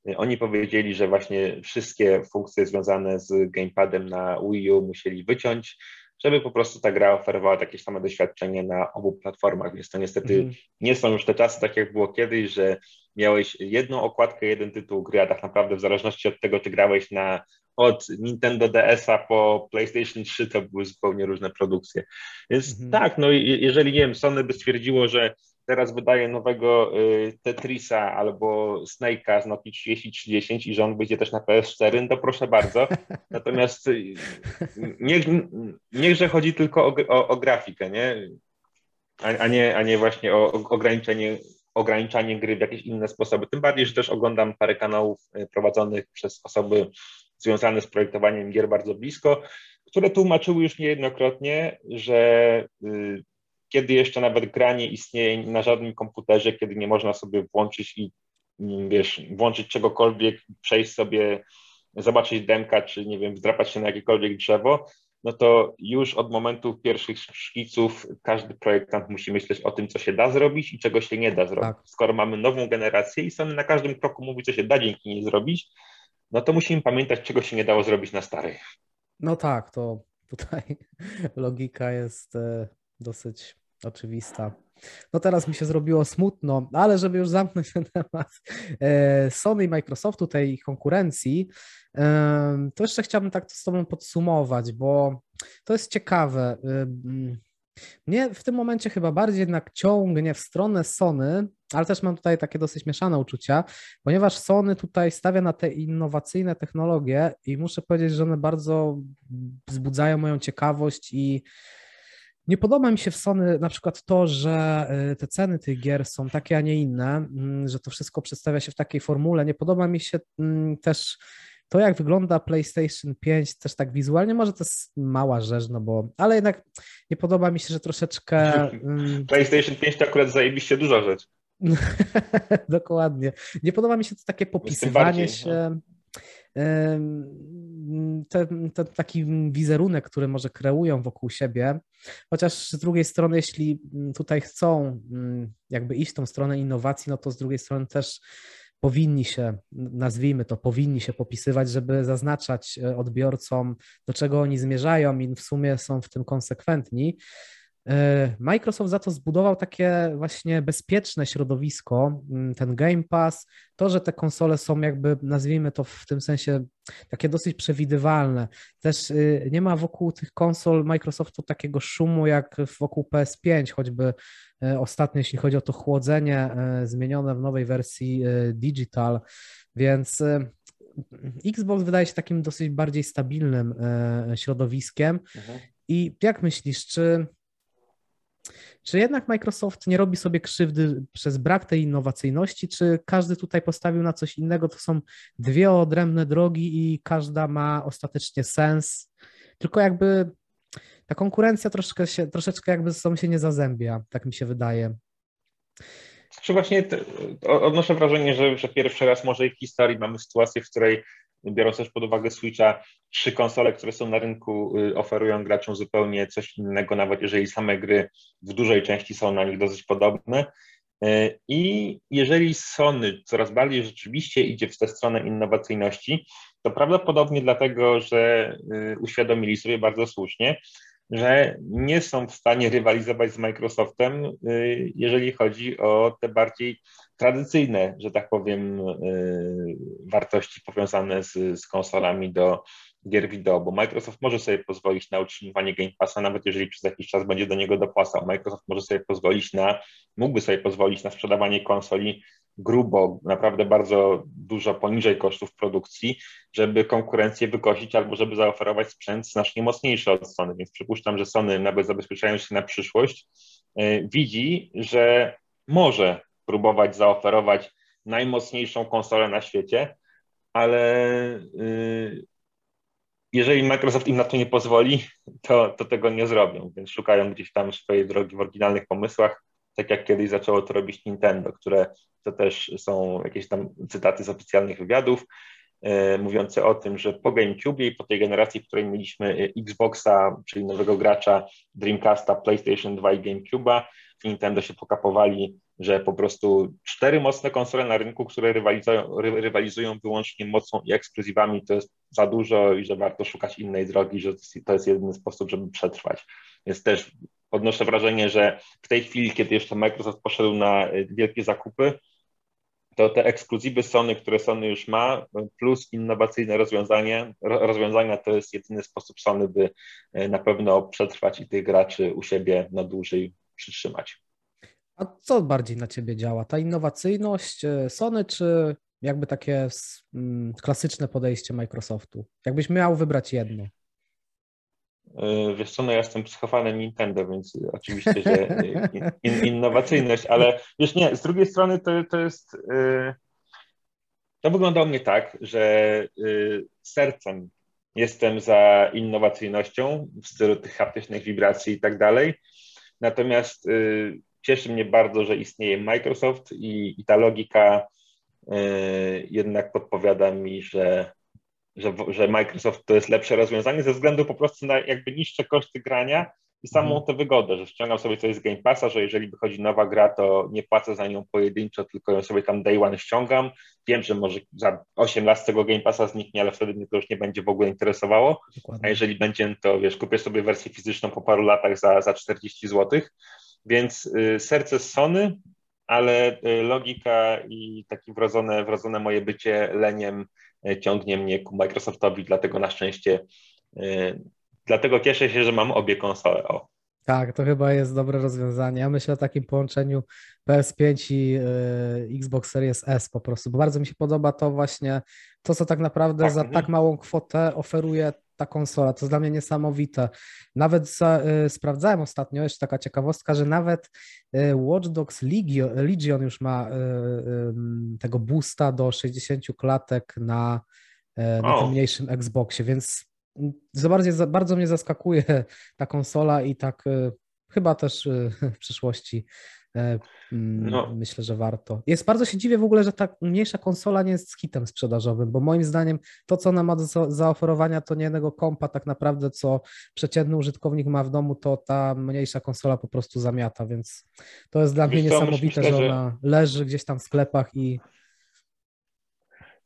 E, oni powiedzieli, że właśnie wszystkie funkcje związane z gamepadem na Wii U musieli wyciąć, żeby po prostu ta gra oferowała takie same doświadczenie na obu platformach, więc to niestety mm. nie są już te czasy tak jak było kiedyś, że miałeś jedną okładkę, jeden tytuł gry, a tak naprawdę w zależności od tego, czy grałeś na od Nintendo DS-a po PlayStation 3 to były zupełnie różne produkcje. Więc mhm. tak, no jeżeli nie wiem, Sony by stwierdziło, że teraz wydaje nowego y, Tetrisa albo Snake'a z Nokia 3030 i że on wyjdzie też na PS4, no to proszę bardzo. <laughs> Natomiast y, niech, niechże chodzi tylko o, o, o grafikę, nie? A, a, nie? a nie właśnie o ograniczenie ograniczanie gry w jakieś inne sposoby. Tym bardziej, że też oglądam parę kanałów y, prowadzonych przez osoby związane z projektowaniem gier bardzo blisko, które tłumaczyły już niejednokrotnie, że y, kiedy jeszcze nawet gra nie istnieje na żadnym komputerze, kiedy nie można sobie włączyć i mm, wiesz, włączyć czegokolwiek, przejść sobie, zobaczyć demka, czy nie wiem, wdrapać się na jakiekolwiek drzewo, no to już od momentu pierwszych szkiców każdy projektant musi myśleć o tym, co się da zrobić i czego się nie da zrobić. Tak. Skoro mamy nową generację i Sony na każdym kroku mówi, co się da dzięki niej zrobić, no to musimy pamiętać, czego się nie dało zrobić na starej. No tak, to tutaj <laughs> logika jest e, dosyć oczywista. No teraz mi się zrobiło smutno, ale żeby już zamknąć ten temat e, Sony i Microsoftu, tej konkurencji, to jeszcze chciałbym tak to z Tobą podsumować, bo to jest ciekawe. Mnie w tym momencie chyba bardziej jednak ciągnie w stronę Sony, ale też mam tutaj takie dosyć mieszane uczucia, ponieważ Sony tutaj stawia na te innowacyjne technologie i muszę powiedzieć, że one bardzo wzbudzają moją ciekawość i nie podoba mi się w Sony na przykład to, że y, te ceny tych gier są takie, a nie inne, mm, że to wszystko przedstawia się w takiej formule. Nie podoba mi się mm, też to, jak wygląda PlayStation 5, też tak wizualnie, może to jest mała rzecz, no bo, ale jednak nie podoba mi się, że troszeczkę... Mm, PlayStation 5 to akurat zajebiście duża rzecz. <laughs> Dokładnie. Nie podoba mi się to takie popisywanie się... No ten, taki wizerunek, który może kreują wokół siebie, chociaż z drugiej strony, jeśli tutaj chcą mm, jakby iść tą stronę innowacji, no to z drugiej strony też powinni się, nazwijmy to, powinni się popisywać, żeby zaznaczać e, odbiorcom, do czego oni zmierzają i w sumie są w tym konsekwentni. E, Microsoft za to zbudował takie właśnie bezpieczne środowisko, mm, ten Game Pass, to, że te konsole są jakby, nazwijmy to w tym sensie, takie dosyć przewidywalne. Też y, nie ma wokół tych konsol Microsoftu takiego szumu jak wokół PS5, choćby e, ostatnio, jeśli chodzi o to chłodzenie e, zmienione w nowej wersji digital, więc Xbox wydaje się takim dosyć bardziej stabilnym środowiskiem. Mhm. I jak myślisz, czy czy jednak Microsoft nie robi sobie krzywdy przez brak tej innowacyjności, czy każdy tutaj postawił na coś innego? To są dwie odrębne drogi i każda ma ostatecznie sens. Tylko jakby ta konkurencja troszeczkę, się, troszeczkę jakby ze sobą się nie zazębia, tak mi się wydaje. Czy właśnie odnoszę wrażenie, że, że pierwszy raz może w historii mamy sytuację, w której biorąc też pod uwagę Switcha, trzy konsole, które są na rynku, y, oferują graczom zupełnie coś innego, nawet jeżeli same gry w dużej części są na nich dosyć podobne. Y, I jeżeli Sony coraz bardziej rzeczywiście idzie w tę stronę innowacyjności, to prawdopodobnie dlatego, że y, uświadomili sobie bardzo słusznie, że nie są w stanie rywalizować z Microsoftem, jeżeli chodzi o te bardziej tradycyjne, że tak powiem, y, wartości powiązane z, z konsolami do gier wideo, bo Microsoft może sobie pozwolić na utrzymywanie Game Passa, nawet jeżeli przez jakiś czas będzie do niego dopłacał. Microsoft może sobie pozwolić na, mógłby sobie pozwolić na sprzedawanie konsoli grubo, naprawdę bardzo dużo poniżej kosztów produkcji, żeby konkurencję wykosić albo żeby zaoferować sprzęt znacznie mocniejszy od Sony. Więc przypuszczam, że Sony nawet zabezpieczając się na przyszłość, y, widzi, że może próbować zaoferować najmocniejszą konsolę na świecie, ale y, jeżeli Microsoft im na to nie pozwoli, to, to tego nie zrobią, więc szukają gdzieś tam swojej drogi w oryginalnych pomysłach, tak jak kiedyś zaczęło to robić Nintendo, które to też są jakieś tam cytaty z oficjalnych wywiadów, y, mówiące o tym, że po GameCube i po tej generacji, w której mieliśmy Xboxa, czyli nowego gracza Dreamcasta, PlayStation 2 i GameCube'a, Nintendo się pokapowali że po prostu cztery mocne konsole na rynku, które rywalizują, rywalizują wyłącznie mocą i ekskluzywami, to jest za dużo i że warto szukać innej drogi, że to jest jedyny sposób, żeby przetrwać. Więc też odnoszę wrażenie, że w tej chwili, kiedy jeszcze Microsoft poszedł na y, wielkie zakupy, to te ekskluzywy Sony, które Sony już ma, plus innowacyjne rozwiązania, rozwiązania to jest jedyny sposób Sony, by y, na pewno przetrwać i tych graczy u siebie na dłużej przytrzymać. A co bardziej na ciebie działa? Ta innowacyjność e, Sony, czy jakby takie mm, klasyczne podejście Microsoftu? Jakbyś miał wybrać jedno? E, wiesz co, no ja jestem psychofanem Nintendo, więc oczywiście, że in, innowacyjność, ale wiesz nie, z drugiej strony to, to jest, e, to wygląda u mnie tak, że sercem jestem za innowacyjność,ą w stylu tych haptycznych wibracji i tak dalej, natomiast Cieszy mnie bardzo, że istnieje Microsoft i, i ta logika y, jednak podpowiada mi, że że, że Microsoft to jest lepsze rozwiązanie ze względu po prostu na jakby niższe koszty grania i samą mhm. tę wygodę, że ściągam sobie coś z Game Passa, że jeżeli wychodzi nowa gra, to nie płacę za nią pojedynczo, tylko ją sobie tam day one ściągam. Wiem, że może za 8 lat z tego Game Passa zniknie, ale wtedy mnie to już nie będzie w ogóle interesowało. Dokładnie. A jeżeli będzie, to wiesz, kupię sobie wersję fizyczną po paru latach za, za 40 zł. Więc y, serce z Sony, ale y, logika i takie wrodzone, wrodzone moje bycie leniem y, ciągnie mnie ku Microsoftowi, dlatego na szczęście Dlatego cieszę się, że mam obie konsole. O. Tak, to chyba jest dobre rozwiązanie. Ja myślę o takim połączeniu PS5 i y, Xbox Series S po prostu, bo bardzo mi się podoba to właśnie, to co tak naprawdę tak, za tak małą kwotę oferuje ta konsola. To jest dla mnie niesamowite. Nawet y, sprawdzałem ostatnio, jeszcze taka ciekawostka, że nawet y, Watch Dogs Legion, Legion już ma y, tego boosta do 60 klatek na, na tym mniejszym Xboxie, więc za bardzo, bardzo mnie zaskakuje ta konsola i tak chyba też <laughs> w przyszłości e, no. myślę, że warto. Jest bardzo się dziwię w ogóle, że ta mniejsza konsola nie jest hitem sprzedażowym, bo moim zdaniem to, co ona ma do zaoferowania, to nie jednego kompa tak naprawdę, co przeciętny użytkownik ma w domu, to ta mniejsza konsola po prostu zamiata, więc to jest dla Wiesz mnie niesamowite, myślę, że ona leży gdzieś tam w sklepach i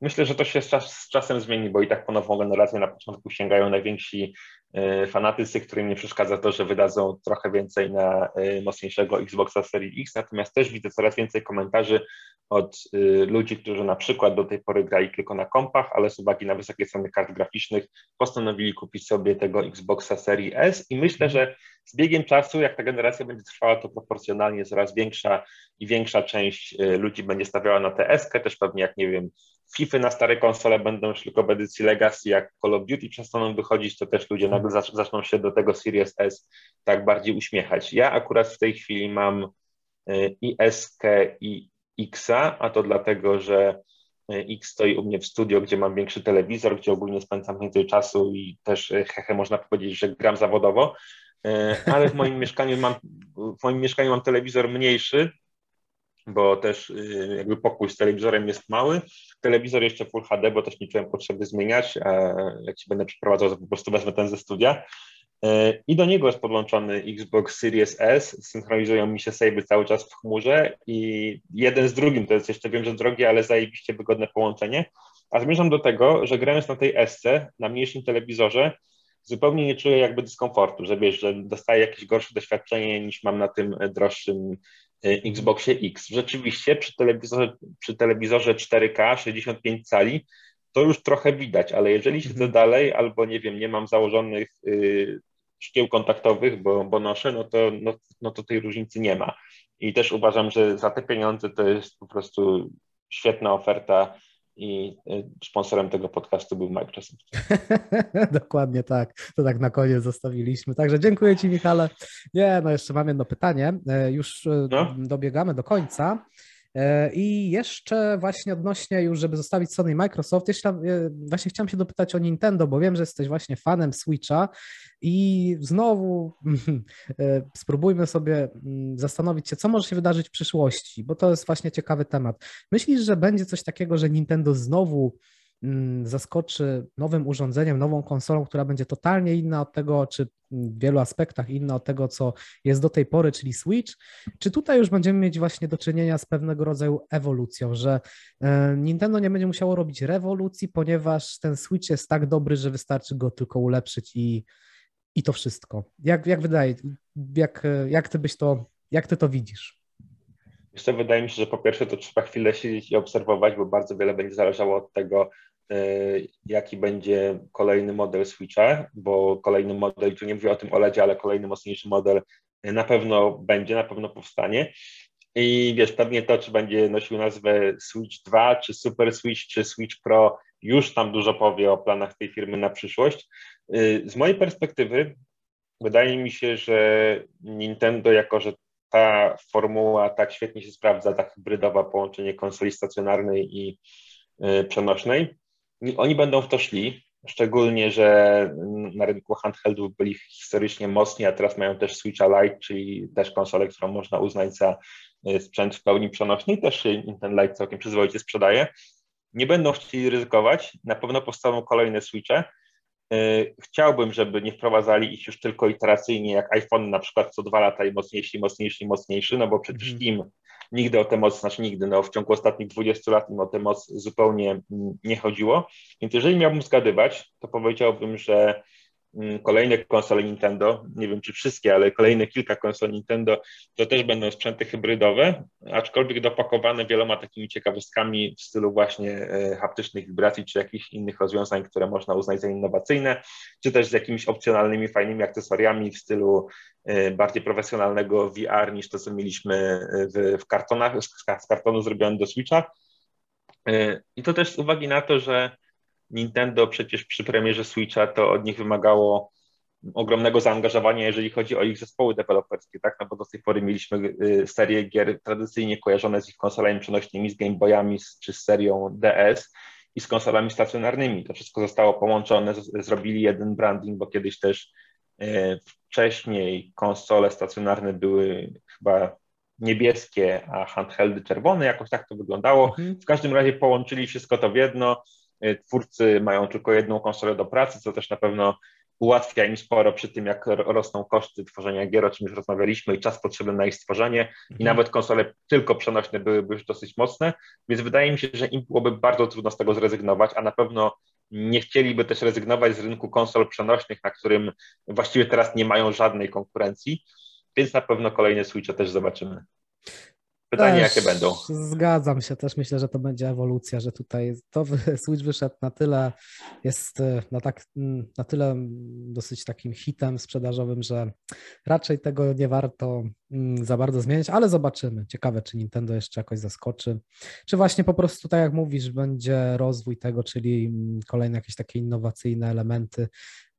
Myślę, że to się z, czas, z, czasem zmieni, bo i tak po nową generację na początku sięgają najwięksi e, fanatycy, którym nie przeszkadza to, że wydadzą trochę więcej na e, mocniejszego Xboxa Series X. Natomiast też widzę coraz więcej komentarzy od e, ludzi, którzy na przykład do tej pory grali tylko na kompach, ale z uwagi na wysokie ceny kart graficznych postanowili kupić sobie tego Xboxa Series S i myślę, że z biegiem czasu, jak ta generacja będzie trwała, to proporcjonalnie coraz większa i większa część ludzi będzie stawiała na TS, też pewnie jak nie wiem, FIFA na stare konsole będą już tylko w edycji Legacy, jak Call of Duty przestaną wychodzić, to też ludzie nagle zaczną się do tego Series S tak bardziej uśmiechać. Ja akurat w tej chwili mam y, i S i X, a to dlatego, że y, X stoi u mnie w studio, gdzie mam większy telewizor, gdzie ogólnie spędzam więcej czasu i też y, hehe można powiedzieć, że gram zawodowo, ale w moim mieszkaniu mam w moim mieszkaniu mam telewizor mniejszy, bo też y, jakby pokój z telewizorem jest mały. Telewizor jeszcze Full HD, bo też nie czułem potrzeby zmieniać, a jak się będę przeprowadzał, to po prostu wezmę ten ze studia. Y, I do niego jest podłączony Xbox Series S, synchronizują mi się savey cały czas w chmurze i jeden z drugim, to jest jeszcze wiem, że drogie, ale zajebiście wygodne połączenie. A zmierzam do tego, że grając na tej S, na mniejszym telewizorze, zupełnie nie czuję jakby dyskomfortu, że wiesz, że dostaję jakieś gorsze doświadczenie niż mam na tym droższym Xboxie X. Rzeczywiście przy telewizorze, przy telewizorze 4K 65 cali to już trochę widać, ale jeżeli siedzę mhm. dalej albo nie wiem, nie mam założonych y, szkieł kontaktowych, bo, bo noszę, no to, no, no to tej różnicy nie ma. I też uważam, że za te pieniądze to jest po prostu świetna oferta i y, sponsorem tego podcastu był Microsoft. <laughs> Dokładnie tak. To tak na koniec zostawiliśmy. Także dziękuję Ci, Michale. Nie, no jeszcze mam jedno pytanie. E, już e, no. dobiegamy do końca. E, I jeszcze właśnie odnośnie już, żeby zostawić Sony i Microsoft, jeszcze e, właśnie chciałem się dopytać o Nintendo, bo wiem, że jesteś właśnie fanem Switcha i znowu <laughs> e, spróbujmy sobie mm, zastanowić się, co może się wydarzyć w przyszłości, bo to jest właśnie ciekawy temat. Myślisz, że będzie coś takiego, że Nintendo znowu zaskoczy nowym urządzeniem, nową konsolą, która będzie totalnie inna od tego, czy w wielu aspektach inna od tego, co jest do tej pory, czyli Switch, czy tutaj już będziemy mieć właśnie do czynienia z pewnego rodzaju ewolucją, że e, Nintendo nie będzie musiało robić rewolucji, ponieważ ten Switch jest tak dobry, że wystarczy go tylko ulepszyć i, i to wszystko. Jak, jak wydaje, jak, jak ty byś to, jak ty to widzisz? Jeszcze wydaje mi się, że po pierwsze to trzeba chwilę siedzieć i obserwować, bo bardzo wiele będzie zależało od tego, jaki będzie kolejny model Switcha, bo kolejny model, tu nie mówię o tym OLEDzie, ale kolejny mocniejszy model na pewno będzie, na pewno powstanie. I wiesz, pewnie to, czy będzie nosił nazwę Switch 2, czy Super Switch, czy Switch Pro, już tam dużo powie o planach tej firmy na przyszłość. E, z mojej perspektywy wydaje mi się, że Nintendo, jako że ta formuła tak świetnie się sprawdza, ta hybrydowa połączenie konsoli stacjonarnej i y, przenośnej. Oni będą w to szli, szczególnie, że na rynku handheldów byli historycznie mocni, a teraz mają też Switcha Lite, czyli też konsolę, którą można uznać za y, sprzęt w pełni przenośny i też ten Lite całkiem przyzwoicie sprzedaje. nie będą chcieli ryzykować, na pewno powstaną kolejne switche. Chciałbym, żeby nie wprowadzali ich już tylko iteracyjnie, jak iPhone na przykład co dwa lata i mocniejszy, mocniejszy, mocniejszy, no bo przecież mm. im nigdy o tę moc, znaczy nigdy, no w ciągu ostatnich 20 lat im o tę moc zupełnie mm, nie chodziło. Więc jeżeli miałbym zgadywać, to powiedziałbym, że kolejne konsole Nintendo, nie wiem czy wszystkie, ale kolejne kilka konsol Nintendo, to też będą sprzęty hybrydowe, aczkolwiek dopakowane wieloma takimi ciekawostkami w stylu właśnie e, haptycznych wibracji, czy jakichś innych rozwiązań, które można uznać za innowacyjne, czy też z jakimiś opcjonalnymi, fajnymi akcesoriami w stylu e, bardziej profesjonalnego VR niż to, co mieliśmy e, w, w kartonach, z kartonu zrobione do Switcha. I to też z uwagi na to, że Nintendo przecież przy premierze Switcha to od nich wymagało ogromnego zaangażowania, jeżeli chodzi o ich zespoły deweloperskie, tak? No bo do tej pory mieliśmy y, serię gier tradycyjnie kojarzone z ich konsolami przenośnymi, z Game Boyami czy z serią DS i z konsolami stacjonarnymi. To wszystko zostało połączone, zrobili jeden branding, bo kiedyś też y, wcześniej konsole stacjonarne były chyba niebieskie, a handheldy czerwone, jakoś tak to wyglądało. Mhm. W każdym razie połączyli wszystko to w jedno twórcy mają tylko jedną konsolę do pracy, co też na pewno ułatwia im sporo przy tym, jak rosną koszty tworzenia gier, o czym już rozmawialiśmy, i czas potrzebny na ich stworzenie. I mhm. nawet konsole tylko przenośne byłyby już dosyć mocne, więc wydaje mi się, że im byłoby bardzo trudno z tego zrezygnować, a na pewno nie chcieliby też rezygnować z rynku konsol przenośnych, na którym właściwie teraz nie mają żadnej konkurencji, więc na pewno kolejne Switche też zobaczymy. Pytanie, też jakie będą. Zgadzam się, też myślę, że to będzie ewolucja, że tutaj to <laughs> Switch wyszedł na tyle, jest e, na, tak, mm, na tyle dosyć takim hitem sprzedażowym, że raczej tego nie warto mm, za bardzo zmieniać, ale zobaczymy. Ciekawe, czy Nintendo jeszcze jakoś zaskoczy, czy właśnie po prostu, tak jak mówisz, będzie rozwój tego, czyli mm, kolejne jakieś takie innowacyjne elementy,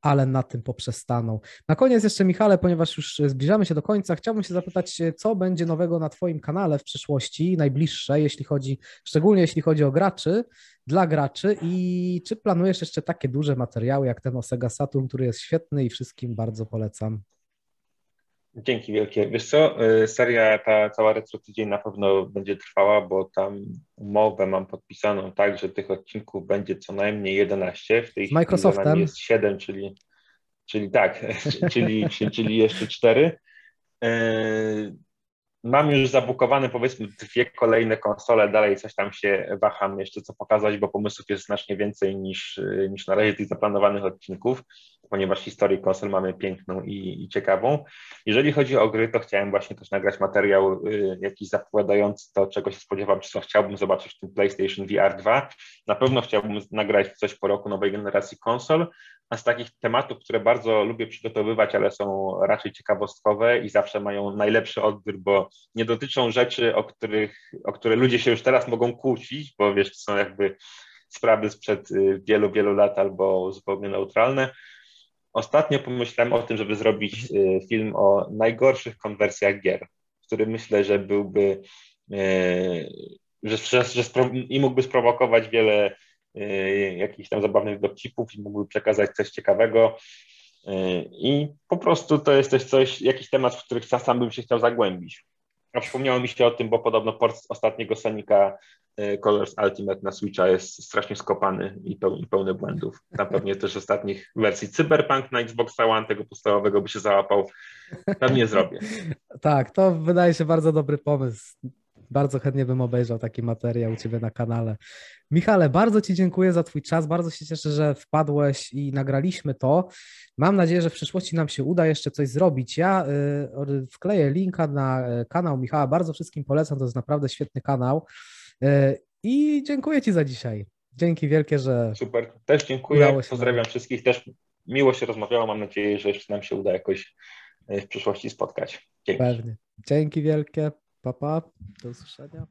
ale na tym poprzestaną. Na koniec jeszcze, Michale, ponieważ już zbliżamy się do końca, chciałbym się zapytać, co będzie nowego na Twoim kanale w przyszłości, najbliższe, jeśli chodzi, szczególnie jeśli chodzi o graczy, dla graczy i czy planujesz jeszcze takie duże materiały jak ten o Sega Saturn, który jest świetny i wszystkim bardzo polecam. Dzięki wielkie. Wiesz co, y, seria ta cała retro tydzień na pewno będzie trwała, bo tam umowę mam podpisaną tak, że tych odcinków będzie co najmniej 11. W tej Microsoftem jest 7, czyli, czyli tak, <laughs> czyli, czyli jeszcze 4. Mam już zabukowane powiedzmy dwie kolejne konsole, dalej coś tam się waham jeszcze co pokazać, bo pomysłów jest znacznie więcej niż, niż na razie tych zaplanowanych odcinków, ponieważ historię konsol mamy piękną i, i ciekawą. Jeżeli chodzi o gry, to chciałem właśnie też nagrać materiał y, jakiś zapowiadający to, czego się spodziewam, czy co chciałbym zobaczyć w tym PlayStation VR 2. Na pewno chciałbym nagrać coś po roku nowej generacji konsol, a z takich tematów, które bardzo lubię przygotowywać, ale są raczej ciekawostkowe i zawsze mają najlepszy odbiór, bo nie dotyczą rzeczy, o, których, o które ludzie się już teraz mogą kłócić, bo wiesz, to są jakby sprawy sprzed y, wielu, wielu lat albo zupełnie neutralne. Ostatnio pomyślałem o tym, żeby zrobić y, film o najgorszych konwersjach gier, który myślę, że byłby, y, że, że, że i mógłby sprowokować wiele Y, jakichś tam zabawnych dowcipów i mógłby przekazać coś ciekawego. I po prostu to jest też coś, jakiś temat, w których sam bym się chciał zagłębić. A przypomniało mi się o tym, bo podobno port ostatniego Sonika y, Colors Ultimate na Switcha jest strasznie skopany i, pełny, pełny błędów. Tam pewnie też ostatnich wersji Cyberpunk na Xbox One, tego podstawowego by się załapał. Pewnie zrobię. Tak, to wydaje się bardzo dobry pomysł. Bardzo chętnie bym obejrzał taki materiał u Ciebie na kanale. Michale, bardzo Ci dziękuję za Twój czas. Bardzo się cieszę, że wpadłeś i nagraliśmy to. Mam nadzieję, że w przyszłości nam się uda jeszcze coś zrobić. Ja y, wkleję linka na y, kanał Michała. Bardzo wszystkim polecam. To jest naprawdę świetny kanał. Y, I dziękuję Ci za dzisiaj. Dzięki wielkie, że. Super. Też dziękuję. Pozdrawiam wszystkich. Też miło się rozmawiało. Mam nadzieję, że jeszcze nam się uda jakoś w przyszłości spotkać. Dzięki. Pewnie. Dzięki wielkie. Papá, estou então, fechado.